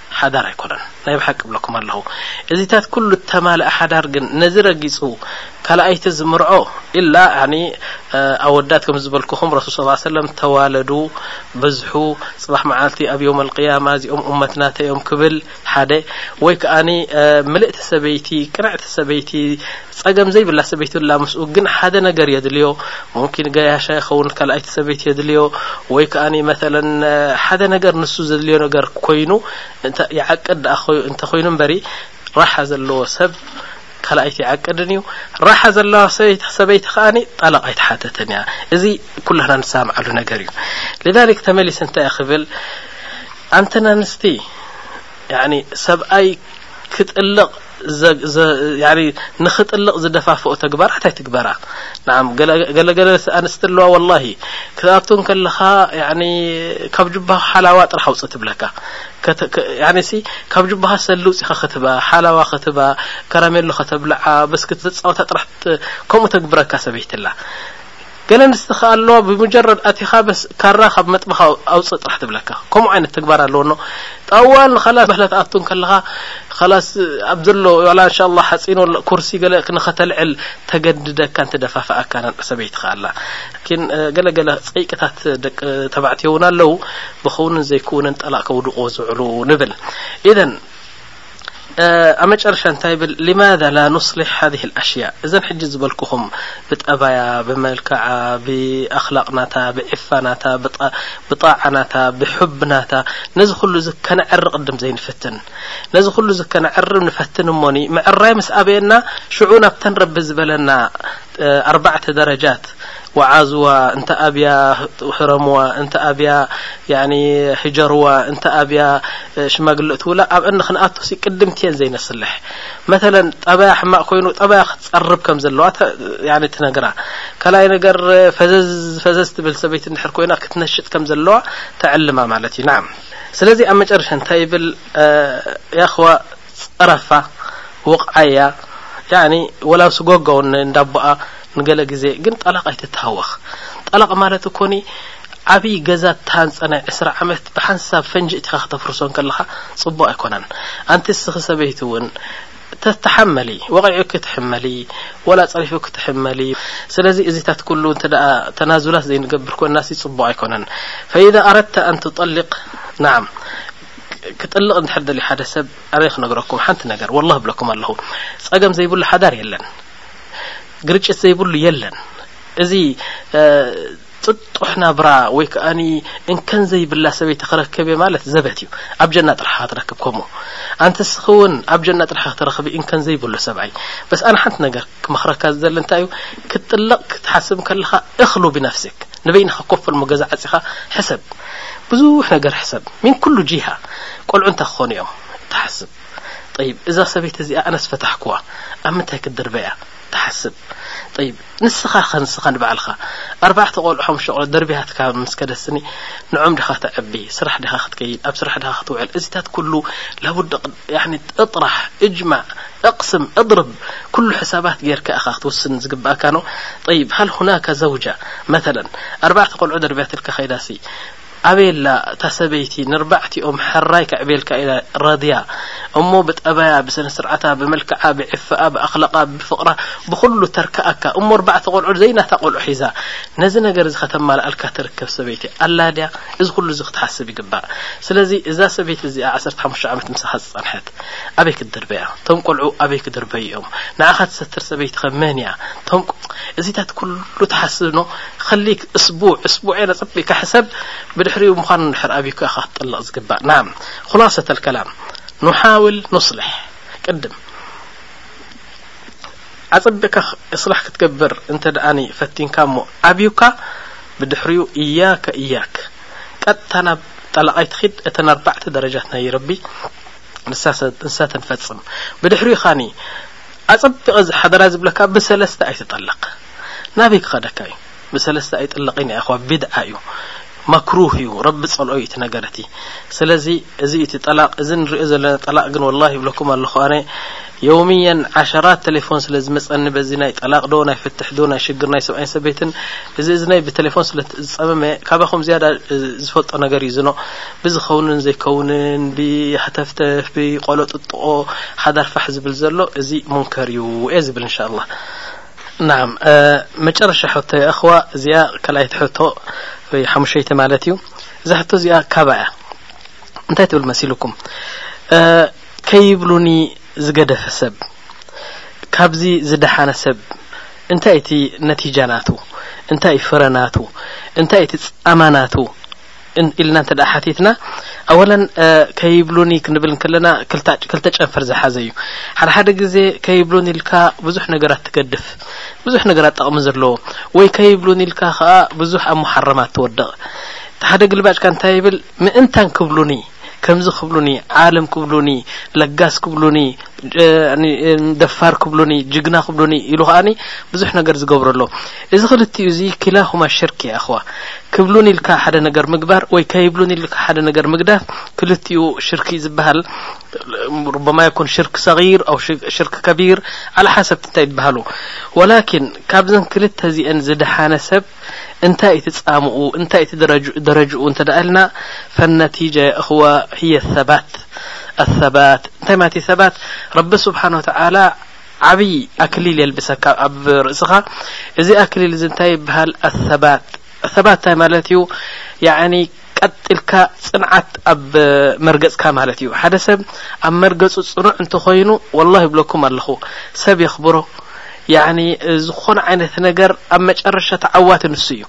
ሓዳር ኣይኮነን ናይ ብሓቂ እብለኩም ኣለኹ እዚታት ኩሉ እተማለኣ ሓዳር ግን ነዚ ረጊጹ ካልኣይ ተዝምርዖ ኢላ ያኒ ኣወዳት ከም ዝበልኩኹም ረሱል ሰለላሁ ዐለይሂ ወሰለም ተዋለዱ ብዝሑ ጽባሕ መዓልቲ ኣብ የውመል ቂያማ እዚኦም ኡመት ናተይ እዮም ክብል ሓደ ወይ ከኣ ምልእቲ ሰበይቲ ቅንዕቲ ሰበይቲ ጸገም ዘይብላ ሰበይቲ ኣላ ምስኡ ግን ሓደ ነገር የድልዮ ሙምኪን ገያሻ ይኸውን ካልኣይቲ ሰበይቲ የድልዮ ወይ ከኣ መተለ ሓደ ነገር ንሱ ዘድልዮ ነገር ኮይኑ ይዓቅድ ደኣ እንተ ኮይኑ እምበሪ ራሓ ዘለዎ ሰብ ካልኣይቲ ይዓቅድን እዩ ራሓ ዘለዋ ሰበይቲ ከኣኒ ጠላቕ ኣይትሓተትን እያ እዚ ኩላና ንሰማዓሉ ነገር እዩ ልዛሊክ ተመሊስ እንታይ እየ ክብል ኣንተን ኣንስቲ ሰብኣይ ክጥልቕ ንክጥልቕ ዝደፋፍኦ ተግባራት ኣይትግበራ ገለገለ ኣንስቲ ኣለዋ ወላ ክትኣቱ ከለኻ ካብ ጅባ ሓላዋ ጥራሕ ውፅ ትብለካ ካብ ጅባኻ ሰሊ ውፅኻ ክትባ ሓላዋ ክትባ ከራሜሎ ከተብልዓ በስ ክትፃወታ ጥራሕ ከምኡ ተግብረካ ሰበይትላ ገለ ኣንስቲ ከኣ ኣለዋ ብሙጀረድ ኣቲኻ በስ ካራ ካብ መጥበኽ ኣውጽእ ጥራሕ ትብለካ ከምኡ ዓይነት ተግባር ኣለዎኖ ጠዋል ንኸላስ ባህላ ትኣቱ ከለኻ ኸላስ ኣብ ዘሎ ዋላ እንሻ ኣላ ሓጺኖ ኩርሲ ገለ ንኸተልዕል ተገድደካን ትደፋፍኣካን ሰበይቲ ከኣ ኣላ ኪን ገለ ገለ ጸይቅታት ደቂ ተባዕትዮ እውን ኣለዉ ብኽውንን ዘይክውንን ጠላቅ ከውድቕዎ ዝውዕሉ ንብል ኢዘን ኣብ መጨረሻ እንታይ ብል ሊማذ ላ ኑስሊሕ ሃ ኣሽያ እዘን ሕጂ ዝበልኩኹም ብጠባያ ብመልክዓ ብኣክላቅናታ ብዕፋናታ ብጣዕናታ ብሕብናታ ነዚ ኩሉ እዚ ከነዕሪ ቅድም ዘይንፍትን ነዚ ኩሉ እዚ ከነዕሪ ንፈትን እሞኒ ምዕራይ ምስ ኣበየና ሽዑ ናብተን ረቢ ዝበለና ኣርባዕተ ደረጃት ወዓዙዋ እንተ ኣብያ ህረሙዋ እንተ ኣብያ ያኒ ህጀሩዋ እንተ ኣብያ ሽማግለ ትውላ ኣብ እነ ክንኣቱ ሲ ቅድምትየን ዘይነስልሕ መተለን ጠባያ ሕማቅ ኮይኑ ጠባያ ክትጸርብ ከም ዘለዋ ያኒ ትነግራ ካልኣይ ነገር ፈዘዝ ፈዘዝ ትብል ሰበይቲ እንድሕር ኮይና ክትነሽጥ ከም ዘለዋ ተዕልማ ማለት እዩ ናም ስለዚ ኣብ መጨረሻ እንታይ ይብል ያኽዋ ጸረፋ ወቕዓያ ያኒ ወላ ስጎጎ እንዳቦኣ ንገለ ግዜ ግን ጠላቕ ኣይትታወኽ ጠላቕ ማለት እኮኒ ዓብይ ገዛ ተሃንጸ ናይ ዕስራ ዓመት ብሓንሳብ ፈንጂ እቲኻ ከተፍርሶ እንከለኻ ጽቡቕ ኣይኮነን ኣንቲ እስኺ ሰበይቲ እውን ተተሓመሊ ወቂዑ ክትሕመሊ ወላ ጸሪፉ ክትሕመሊ ስለዚ እዚታት ኩሉ እንተ ተናዙላት ዘይንገብር ኮናሲ ጽቡቕ ኣይኮነን ፈኢዛ ኣረድተ ኣን ትጠሊቕ ናዓም ክጥልቕ እንድሕር ደልዩ ሓደ ሰብ ኣበይ ክነግረኩም ሓንቲ ነገር ወላሂ እብለኩም ኣለኹ ጸገም ዘይብሉ ሓዳር የለን ግርጭት ዘይብሉ የለን እዚ ጥጡሕ ናብራ ወይ ከዓ እንከን ዘይብላ ሰበይቲ ክረክብ እየ ማለት ዘበት እዩ ኣብ ጀና ጥራሕ ክትረክብ ከምኡ ኣንቲ ስኺ እውን ኣብ ጀና ጥራሕ ክትረክቢ እንከን ዘይብሉ ሰብኣይ በስ ኣነ ሓንቲ ነገር ክመኽረካ ዝደሊ እንታይ እዩ ክትጥልቕ ክትሓስብ ከለኻ እኽሉ ብነፍስክ ንበይንኻ ኮፍ በል ገዛ ዓጺኻ ሕሰብ ብዙሕ ነገር ሕሰብ ሚን ኩሉ ጂሃ ቆልዑ እንታይ ክኾኑ እዮም ተሓስብ ጠይብ እዛ ሰበይቲ እዚኣ ኣነስ ፈታሕኩዋ ኣብ ምንታይ ክትድርበ እያ ተሓስብ ጠይብ ንስኻ ኸ ንስኻ ንባዕልኻ ኣርባዕተ ቆልዑ ሓሙሽተ ቆልዑ ደርቢያትካ ምስ ከደስኒ ንዖም ድኻ ተዕቢ ስራሕ ድኻ ክትከይድ ኣብ ስራሕ ድኻ ክትውዕል እዚታት ኩሉ ላቡድ እጥራሕ እጅማዕ እቅስም እድርብ ኩሉ ሕሳባት ጌርካ ኢኻ ክትውስን ዝግብኣካ ን ጠይብ ሃል ሁናከ ዘውጃ መተለን ኣርባዕተ ቆልዑ ደርብያትልካ ከይዳሲ ኣበይ ኣላ እታ ሰበይቲ ነርባዕቲኦም ሕራይ ከዕብየልካ ኢላ ረድያ እሞ ብጠባያ ብሰነስርዓታ ብመልክዓ ብዕፈኣ ብኣክላቃ ብፍቅራ ብኩሉ ተርከኣካ እሞ ኣርባዕተ ቆልዑ ዘይናታ ቆልዑ ሒዛ ነዚ ነገር እዚ ከተማልኣልካ ትርከብ ሰበይቲ ኣላ ድያ እዚ ኩሉ እዚ ክትሓስብ ይግባእ ስለዚ እዛ ሰበይቲ እዚኣ ዓሰርተ ሓሙሽተ ዓመት ምሳኻ ዝጸንሐት ኣበይ ክትድርበያ ቶም ቆልዑ ኣበይ ክድርበዩ እዮም ንዓኻ ትሰትር ሰበይቲ ከ መን እያ ቶም እዚታት ኩሉ ትሓስብ ኖ ኸሊክ እስቡዕ እስቡዕ ኤለ ጽቢካ ሕሰብ ብድሕሪኡ ምዃኑ ንድሕር ኣብዩ ከ እኻ ክትጥልቕ ዝግባእ ናም ኹላሰተ ልከላም ንሓውል ኑስልሕ ቅድም ኣጸቢቕካ እስላሕ ክትገብር እንተ ደኣኒ ፈቲንካ እሞ ኣብዩካ ብድሕሪኡ እያከ እያክ ቀጥታ ናብ ጠላቃይ ትኺድ እተን ኣርባዕተ ደረጃት ናይ ረቢ ንሳተን ፈጽም ብድሕሪኡ ኻኒ ኣጸቢቐ ሓደራ ዝብለካ ብሰለስተ ኣይትጠለቕ ናበይ ክኸደካ እዩ ብሰለስተ ኣይጥለቕን እያ ኹዋ ቢድዓ እዩ መክሩህ እዩ ረቢ ጸልኦ እዩ እቲ ነገር እቲ ስለዚ እዚ እቲ ጠላቅ እዚ ንሪኦ ዘለና ጠላቅ ግን ወላሂ ይብለኩም ኣለኹ ኣነ የውምየን ዓሸራት ተሌፎን ስለ ዝመጸኒ በዚ ናይ ጠላቅ ዶ ናይ ፍትሕ ዶ ናይ ሽግር ናይ ሰብኣይን ሰበይትን እዚ እዝነይ ብተሌፎን ስለ ዝጸመመ ካባኹም ዝያዳ ዝፈልጦ ነገር እዩ ዝኖ ብዝኸውንን ዘይከውንን ብሃተፍተፍ ብቆሎ ጥጥቆ ሓዳር ፋሕ ዝብል ዘሎ እዚ ሙንከር እዩ እየ ዝብል እንሻላህ نعم መጨረሻ ሕቶ የእኽዋ እዚኣ ካልኣይቲ ሕቶ ወይ ሓሙሸይቲ ማለት እዩ እዛ ሕቶ እዚኣ ካባ እያ እንታይ ትብል መሲልኩም ከይብሉኒ ዝገደፈ ሰብ ካብዚ ዝደሓነ ሰብ እንታይ እቲ ነቲጃ ናቱ እንታይ እዩ ፍረ ናቱ እንታይ እቲ ጻማ ናቱ ኢልና እንተ ሓቲትና ኣወለን ከይብሉኒ ክንብል እንከለና ክልተ ጨንፈር ዝሓዘ እዩ ሓደ ሓደ ግዜ ከይብሉኒ ኢልካ ብዙሕ ነገራት ትገድፍ ብዙሕ ነገራት ጠቕሚ ዘለዎ ወይ ከይብሉኒ ኢልካ ከዓ ብዙሕ ኣብ መሓረማት ትወድቕ ሓደ ግልባጭካ እንታይ ይብል ምእንታን ክብሉኒ ከምዚ ክብሉኒ ዓለም ክብሉኒ ለጋስ ክብሉኒ ደፋር ክብሉኒ ጅግና ክብሉኒ ኢሉ ከዓኒ ብዙሕ ነገር ዝገብሮ ኣሎ እዚ ክልቲኡ እዚ ክላኹማ ሽርክ እያ ኣኽዋ ክብሉኒ ኢልካ ሓደ ነገር ምግባር ወይ ከይብሉኒ ኢልካ ሓደ ነገር ምግዳፍ ክልቲኡ ሽርክ እዩ ዝበሃል ሩበማ ይኩን ሽርክ ሰጊር ኣው ሽርክ ከቢር ዓላ ሓሰብ እንታይ ይበሃሉ ወላኪን ካብዘን ክልተ እዚአን ዝደሓነ ሰብ እንታይ እቲ ጻምኡ እንታይ እቲ ደረጅኡ እንተ እልና ፈነቲጀ እኽዋ ህየ ሰባት ኣሰባት እንታይ ማለት እዩ ሰባት ረቢ ስብሓን ወተዓላ ዓብይ ኣክሊል የልብሰካ ኣብ ርእስኻ እዚ ኣክሊል እዚ እንታይ ይበሃል ኣሰባት ሰባት እንታይ ማለት እዩ ቀጥልካ ጽንዓት ኣብ መርገጽካ ማለት እዩ ሓደ ሰብ ኣብ መርገጹ ጽኑዕ እንተኾይኑ ወላሂ ይብለኩም ኣለኹ ሰብ የኽብሮ ያኒ ዝኾነ ዓይነት ነገር ኣብ መጨረሻ ተዓዋቲ ንሱ እዩ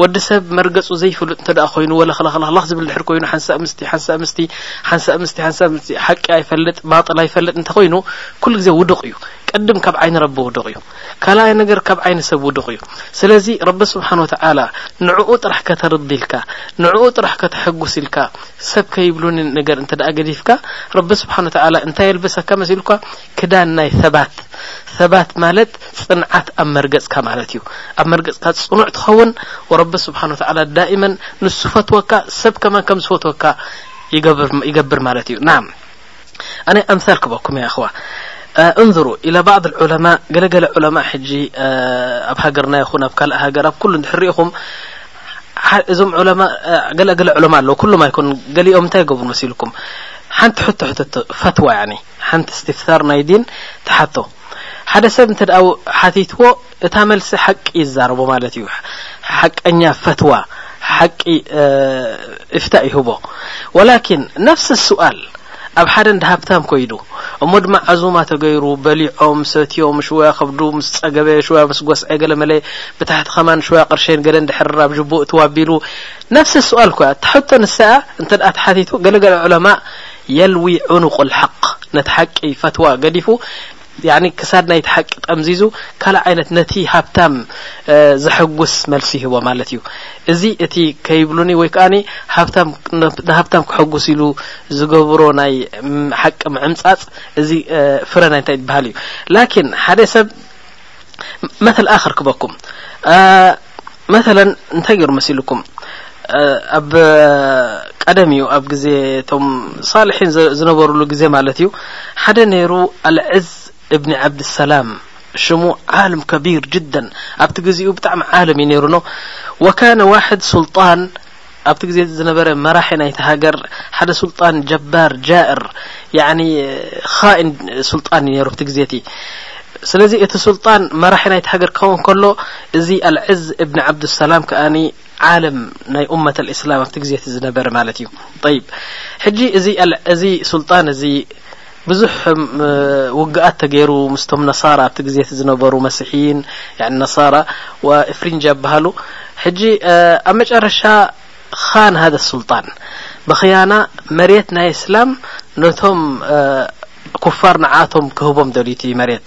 ወዲ ሰብ መርገጹ ዘይፍሉጥ እንተ ኮይኑ ወለኽለኽለኽለኽ ዝብል ድሕር ኮይኑ ሓንሳእ ምስቲ ሓንሳእ ምስቲ ሓንሳእ ምስቲ ሓንሳእ ምስቲ ሓቂ ኣይፈልጥ ባጥል ኣይፈልጥ እንተ ኮይኑ ኩሉ ግዜ ውዱቕ እዩ ቅድም ካብ ዓይኒ ረቢ ውዱቕ እዩ ካልኣይ ነገር ካብ ዓይኒ ሰብ ውዱቕ እዩ ስለዚ ረቢ ስብሓን ወተዓላ ንዕኡ ጥራሕ ከተርዲ ኢልካ ንዕኡ ጥራሕ ከተሐጉስ ኢልካ ሰብ ከይብሉኒ ነገር እንተ ደኣ ገዲፍካ ረቢ ስብሓን ወተዓላ እንታይ የልበሰካ መሲልኳ ክዳን ናይ ሰባት ሰባት ማለት ጽንዓት ኣብ መርገጽካ ማለት እዩ ኣብ መርገጽካ ጽኑዕ ትኸውን ወረቢ ስብሓን ወተዓላ ዳኢመን ንሱ ፈትወካ ሰብ ከማን ከም ዝፈትወካ ይገብር ማለት እዩ ናም ኣነ ኣምሳል ክበኩም ያ እኽዋ እንሩ ኢላ ባዕድ ዑለማ ገለ ገለ ዑለማ ሕጂ ኣብ ሃገርና ይኹን ኣብ ካልእ ሃገር ኣብ ኩሉ እንድሕር ሪኢኹም እዞም ዑለማ ገለ ገለ ዑለማ ኣለዉ ኩሎም ኣይኮኑ ገሊኦም እንታይ ይገብሩ መሲልኩም ሓንቲ ሕቶ ሕተቶ ፈትዋ ያኒ ሓንቲ እስትፍሳር ናይ ዲን ተሓቶ ሓደ ሰብ እንተ ሓቲትዎ እታ መልሲ ሓቂ ይዛረቦ ማለት እዩ ሓቀኛ ፈትዋ ሓቂ እፍታ ይህቦ ወላኪን ነፍሲ ስዋል ኣብ ሓደ እንደ ሃብታም ኮይዱ እሞ ድማ ዓዙማ ተገይሩ በሊዖም ሰትዮም ሽወያ ከብዱ ምስ ጸገበ ሽወያ ምስ ጎስዐ ገለ መለ ብታሕቲ ከማን ሽወያ ቅርሸን ገለ እንድሕር ኣብ ጅቦ እትው ኣቢሉ ነፍሲ ስዋል ኮያ ተሐቶ ንስኣ እንተ ደኣ ተሓቲቱ ገለገለ ዑለማ የልዊ ዑኑቁ ልሓቅ ነቲ ሓቂ ፈትዋ ገዲፉ ያኒ ክሳድ ናይቲ ሓቂ ጠምዚዙ ካልእ ዓይነት ነቲ ሃብታም ዘሐጉስ መልሲ ይህቦ ማለት እዩ እዚ እቲ ከይብሉኒ ወይ ከኣ ንሃብታም ክሐጉስ ኢሉ ዝገብሮ ናይ ሓቂ ምዕምጻጽ እዚ ፍረ ናይ እንታይ ይበሃል እዩ ላኪን ሓደ ሰብ መተል ኣክር ክበኩም መተለ እንታይ ገሩ መሲልኩም ኣብ ቀደም እዩ ኣብ ግዜ እቶም ሳልሒን ዝነበሩሉ ግዜ ማለት እዩ ሓደ ነይሩ ኣልዕዝ እብኒ ዓብድሰላም ሽሙ ዓልም ከቢር ጅደን ኣብቲ ግዜኡ ብጣዕሚ ዓለም እዩ ነይሩ ኖ ወካነ ዋሕድ ሱልጣን ኣብቲ ግዜ እቲ ዝነበረ መራሒ ናይቲ ሃገር ሓደ ሱልጣን ጀባር ጃእር ያኒ ኻኢን ሱልጣን እዩ ነይሩ ኣብቲ ግዜ እቲ ስለዚ እቲ ሱልጣን መራሒ ናይቲ ሃገር ክኸውን ከሎ እዚ ኣልዕዝ እብኒ ዓብዱሰላም ከኣኒ ዓለም ናይ ኡመት ኣልእስላም ኣብቲ ግዜ እቲ ዝነበረ ማለት እዩ ጠይብ ሕጂ እዚ እዚ ሱልጣን እዚ ብዙሕ ውግኣት ተገይሩ ምስቶም ነሳራ ኣብቲ ግዜ እቲ ዝነበሩ መሲሕይን ያኒ ነሳራ ወኢፍሪንጃ ይበሃሉ ሕጂ ኣብ መጨረሻ ኻን ሃደ ሱልጣን ብኽያና መሬት ናይ እስላም ነቶም ኩፋር ንዓቶም ክህቦም ደልዩ እቲ መሬት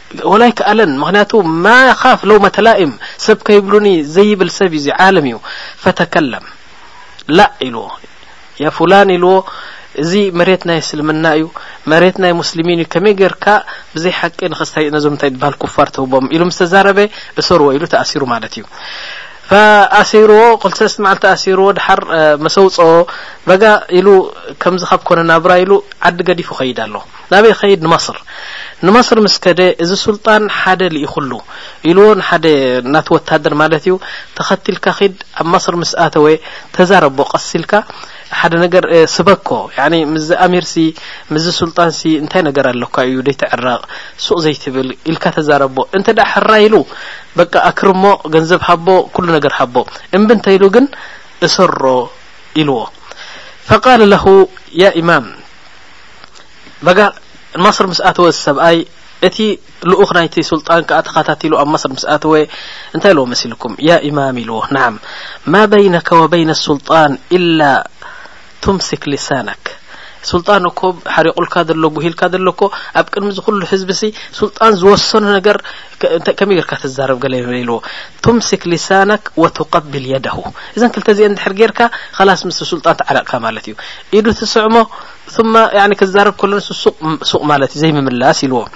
ወላ ኣይከኣለን ምክንያቱ ማ የኻፍ ለውመተ ላኢም ሰብ ከይብሉኒ ዘይብል ሰብ እዩ እዚ ዓለም እዩ ፈተከለም ላእ ኢልዎ የፉላን ኢልዎ እዚ መሬት ናይ እስልምና እዩ መሬት ናይ ሙስሊሚን እዩ ከመይ ጌርካ ብዘይ ሓቂ ንክስታይ ነዞም እንታይ ዝበሃል ኩፋር ተህቦም ኢሉ ምስ ተዛረበ እሰርዎ ኢሉ ተኣሲሩ ማለት እዩ ኣሲርዎ ክልተ ሰለስተ መዓልቲ ኣሲርዎ ድሓር መሰውፅኦ በጋ ኢሉ ከምዚ ካብ ኮነ ናብራ ኢሉ ዓዲ ገዲፉ ከይድ ኣሎ ናበይ ክኸይድ ንማስር ንማስር ምስ ከደ እዚ ሱልጣን ሓደ ልኢኹሉ ኢልዎ ንሓደ ናቱ ወታደር ማለት እዩ ተኸትልካ ኺድ ኣብ ማስር ምስ ኣተወ ተዛረቦ ቀስ ኢልካ ሓደ ነገር ስበኮ ያኒ ምስዚ ኣሚርሲ ምስዚ ሱልጣንሲ እንታይ ነገር ኣለካ እዩ ዘይትዕረቕ ሱቕ ዘይትብል ኢልካ ተዛረቦ እንተ ደኣ ሕራ ኢሉ በቃ ኣክርሞ ገንዘብ ሃቦ ኩሉ ነገር ሃቦ እምቢ እንተኢሉ ግን እሰሮ ኢልዎ ፈቃለ ለሁ ያ ኢማም በጋ ማስር ምስ ኣተወ ሰብኣይ እቲ ልኡኽ ናይቲ ስልጣን ከዓ ተኸታቲሉ ኣብ ማስር ምስ ኣተወ እንታይ ለዎ መሲልኩም ያ ኢማም ኢልዎ ናዓም ማ በይነከ ወበይነ ስልጣን ኢላ ትምሲክ ሊሳናክ ስልጣን እኮ ሓሪቑልካ ዘሎ ጉሂልካ ዘሎ እኮ ኣብ ቅድሚ እዚ ኩሉ ህዝቢ ሲ ስልጣን ዝወሰኑ ነገር ከመይ ጌርካ ትዛረብ ገለ ኢልዎ ትምሲክ ሊሳናክ ወትቀብል የደሁ እዘን ክልተ እዚአን ድሕር ጌርካ ኸላስ ምስ ስልጣን ተዓረቕካ ማለት እዩ ኢዱ ትስዕሞ ثم يعني كزارك كلنسوق ملت زي مملاس لو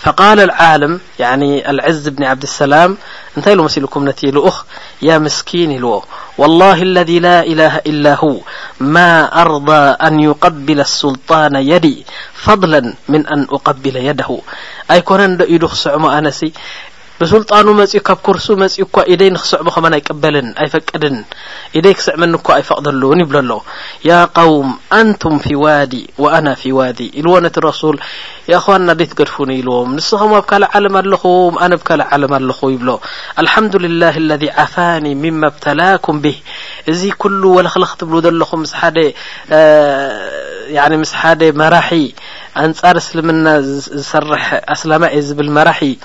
فقال العالم يعني العز بن عبد السلام انت لهمسلكمنت لخ يا مسكين يلو والله الذي لا اله إلا ه ما أرضى أن يقبل السلطان يدي فضلا من أن أقبل يده أيكنا ديد سعمه نسي ብሱልጣኑ መጽዩ ካብ ኩርስኡ መጽዩ እኳ ኢደይ ንክስዕቦ ከማን ኣይቅበልን ኣይፈቅድን ኢደይ ክስዕመኒ እኳ ኣይፈቅደሉን ይብሎ ኣሎ ያ ቀውም ኣንቱም ፊ ዋዲ ወኣና ፊ ዋዲ ኢልዎ ነቲ ረሱል የእኽዋና ደይ ትገድፉኒ ኢልዎም ንስኹም ኣብ ካልእ ዓለም ኣለኹም ኣነ ብ ካልእ ዓለም ኣለኹ ይብሎ ኣልሓምዱልላህ ኣለዚ ዓፋኒ ሚማ ብተላኩም ብህ እዚ ኩሉ ወለኽለኽ ትብሉ ዘለኹም ምስ ሓደ ምስ ሓደ መራሒ ኣንጻር እስልምና ዝሰርሕ ኣስላማይ እየ ዝብል መራሒ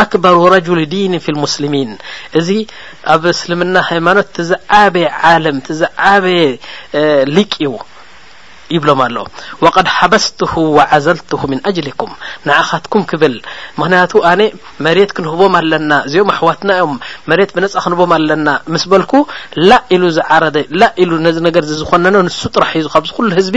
ኣክበሩ ረጁል ዲን ፊ ልሙስሊሚን እዚ ኣብ እስልምና ሃይማኖት ትዝዓበየ ዓለም ትዝዓበየ ሊቅ እዩ ይብሎም ኣሎ ወቀድ ሓበስትሁ ወዓዘልትሁ ምን ኣጅሊኩም ንዓኻትኩም ክብል ምክንያቱ ኣነ መሬት ክንህቦም ኣለና እዚኦም ኣሕዋትና እዮም መሬት ብነፃ ክንቦም ኣለና ምስ በልኩ ላ ኢሉ ዝዓረደ ላ ኢሉ ነዚ ነገር ዝኮነነ ንሱ ጥራሕ እዩ ካብዚ ኩሉ ህዝቢ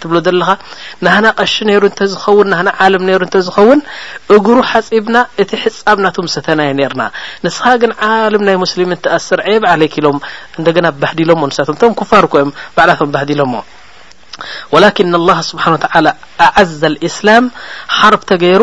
ትብሎ ዘለኻ ናህና ቀሺ ነይሩ እንተዝኸውን ናህና ዓለም ነይሩ እንተዝኸውን እግሩ ሓፂብና እቲ ሕፃብ ናቱ ምሰተናየ ነርና ንስኻ ግን ዓለም ናይ ሙስሊም እንትኣስር ዔብ ዓለይክ ኢሎም እንደገና ባህዲሎሞ ንሳቶም እቶም ኩፋር እኮ እዮም ባዕላቶም ባህዲሎሞ ወላኪን ኣላህ ስብሓን ወተዓላ ኣዓዘ ልእስላም ሓርብ ተገይሩ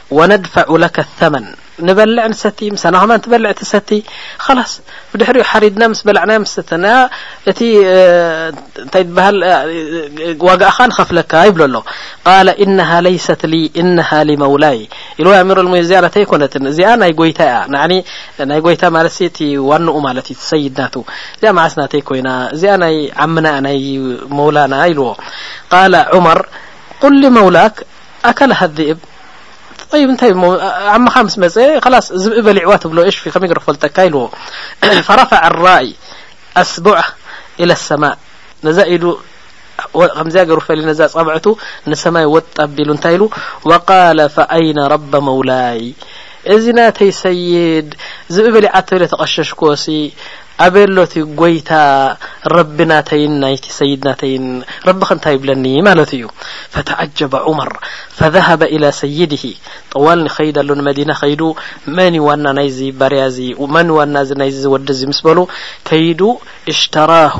ወነድፈዑ ለከ ተመን ንበልዕ ንሰቲ ምሳና ከማን ትበልዕ ትሰቲ ኸላስ ብድሕሪኡ ሓሪድና ምስ በላዕናዮ ምስ ሰተናያ እቲ እንታይ ትበሃል ዋጋእኻ ንኸፍለካ ይብሎ ኣሎ ቃለ ኢነሃ ለይሰት ሊ ኢነሃ ሊመውላይ ኢሉ ኣሚሩ ልሙ እዚኣ ናተይ ኮነትን እዚኣ ናይ ጎይታ እያ ናዕኒ ናይ ጎይታ ማለት እቲ ዋንኡ ማለት እዩ ሰይድ ናቱ እዚኣ መዓስ ናተይ ኮይና እዚኣ ናይ ዓምና ናይ መውላና ኢልዎ ቃለ ዑመር ቁል ሊመውላክ ኣከለ ሀዚእብ ጠይብ እንታይ እሞ ዓምኻ ምስ መፀ ኸላስ ዝብኢ በሊዕዋ ትብሎ እሽ ከመይ ገረ ክፈልጠካ ኢልዎ ፈረፈዐ ራእይ ኣስቡዕ ኢለ ሰማእ ነዛ ኢዱ ከምዚያ ገሩ ፈሊ ነዛ ፀብዕቱ ንሰማይ ወጥ ኣቢሉ እንታይ ኢሉ ወቃለ ፈኣይነ ረበ መውላይ እዚ ናተይ ሰይድ ዝብኢ በሊዓ ተብለ ተቐሸሽኮሲ ኣበይ ኣሎ እቲ ጎይታ ረቢ ናተይን ናይቲ ሰይድ ናተይን ረቢኸ እንታይ ይብለኒ ማለቱ እዩ ፈተዓጀበ ዑመር ፈዘሀበ ኢላ ሰይድሂ ጠዋል ንኸይድ ኣሎ ንመዲና ከይዱ መን እዩ ዋና ናይዚ ባርያ እዚ መን ዋና እዚ ናይዚ ወዲ እዚ ምስ በሉ ከይዱ እሽተራሁ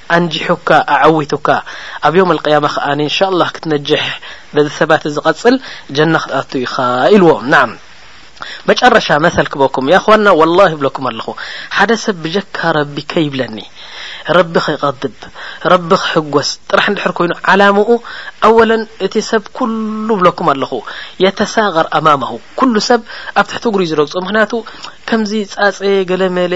ኣንጂሑካ ኣዐዊቱካ ኣብ ዮም ኣልቅያማ ከኣ እንሻላህ ክትነጅሕ በዚ ሰባት እዚ ቀጽል ጀና ክትኣቱ ኢኻ ኢልዎም ናዓም መጨረሻ መሰል ክበኩም ያኣኽዋና ወላሂ እብለኩም ኣለኹ ሓደ ሰብ ብጀካ ረቢ ከይብለኒ ረቢ ከይቐድብ ረቢ ክሕጎስ ጥራሕ እንድሕር ኮይኑ ዓላምኡ ኣወለን እቲ ሰብ ኩሉ እብለኩም ኣለኹ የተሳገር ኣማማሁ ኩሉ ሰብ ኣብ ትሕቲ እግሩ እዩ ዝረግጾ ምክንያቱ ከምዚ ጻጼ ገለመለ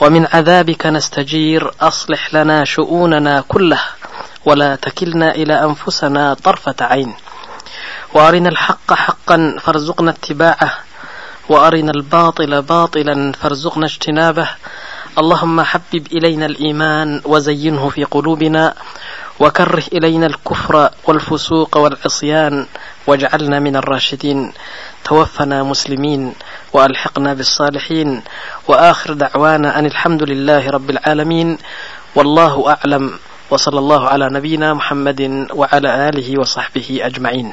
ومن عذابك نستجير اصلح لنا شؤوننا كله ولا تكلنا إلى أنفسنا طرفة عين وأرنا الحق حقا فارزقنا اتباعه وأرنا الباطل باطلا فارزقنا اجتنابه اللهم حبب إلينا الإيمان وزينه في قلوبنا وكره إلينا الكفر والفسوق والعصيان واجعلنا من الراشدين توفنا مسلمين وألحقنا بالصالحين وآخر دعوانا أن الحمد لله رب العالمين والله أعلم وصلى الله على نبينا محمد وعلى له وصحبه أجمعين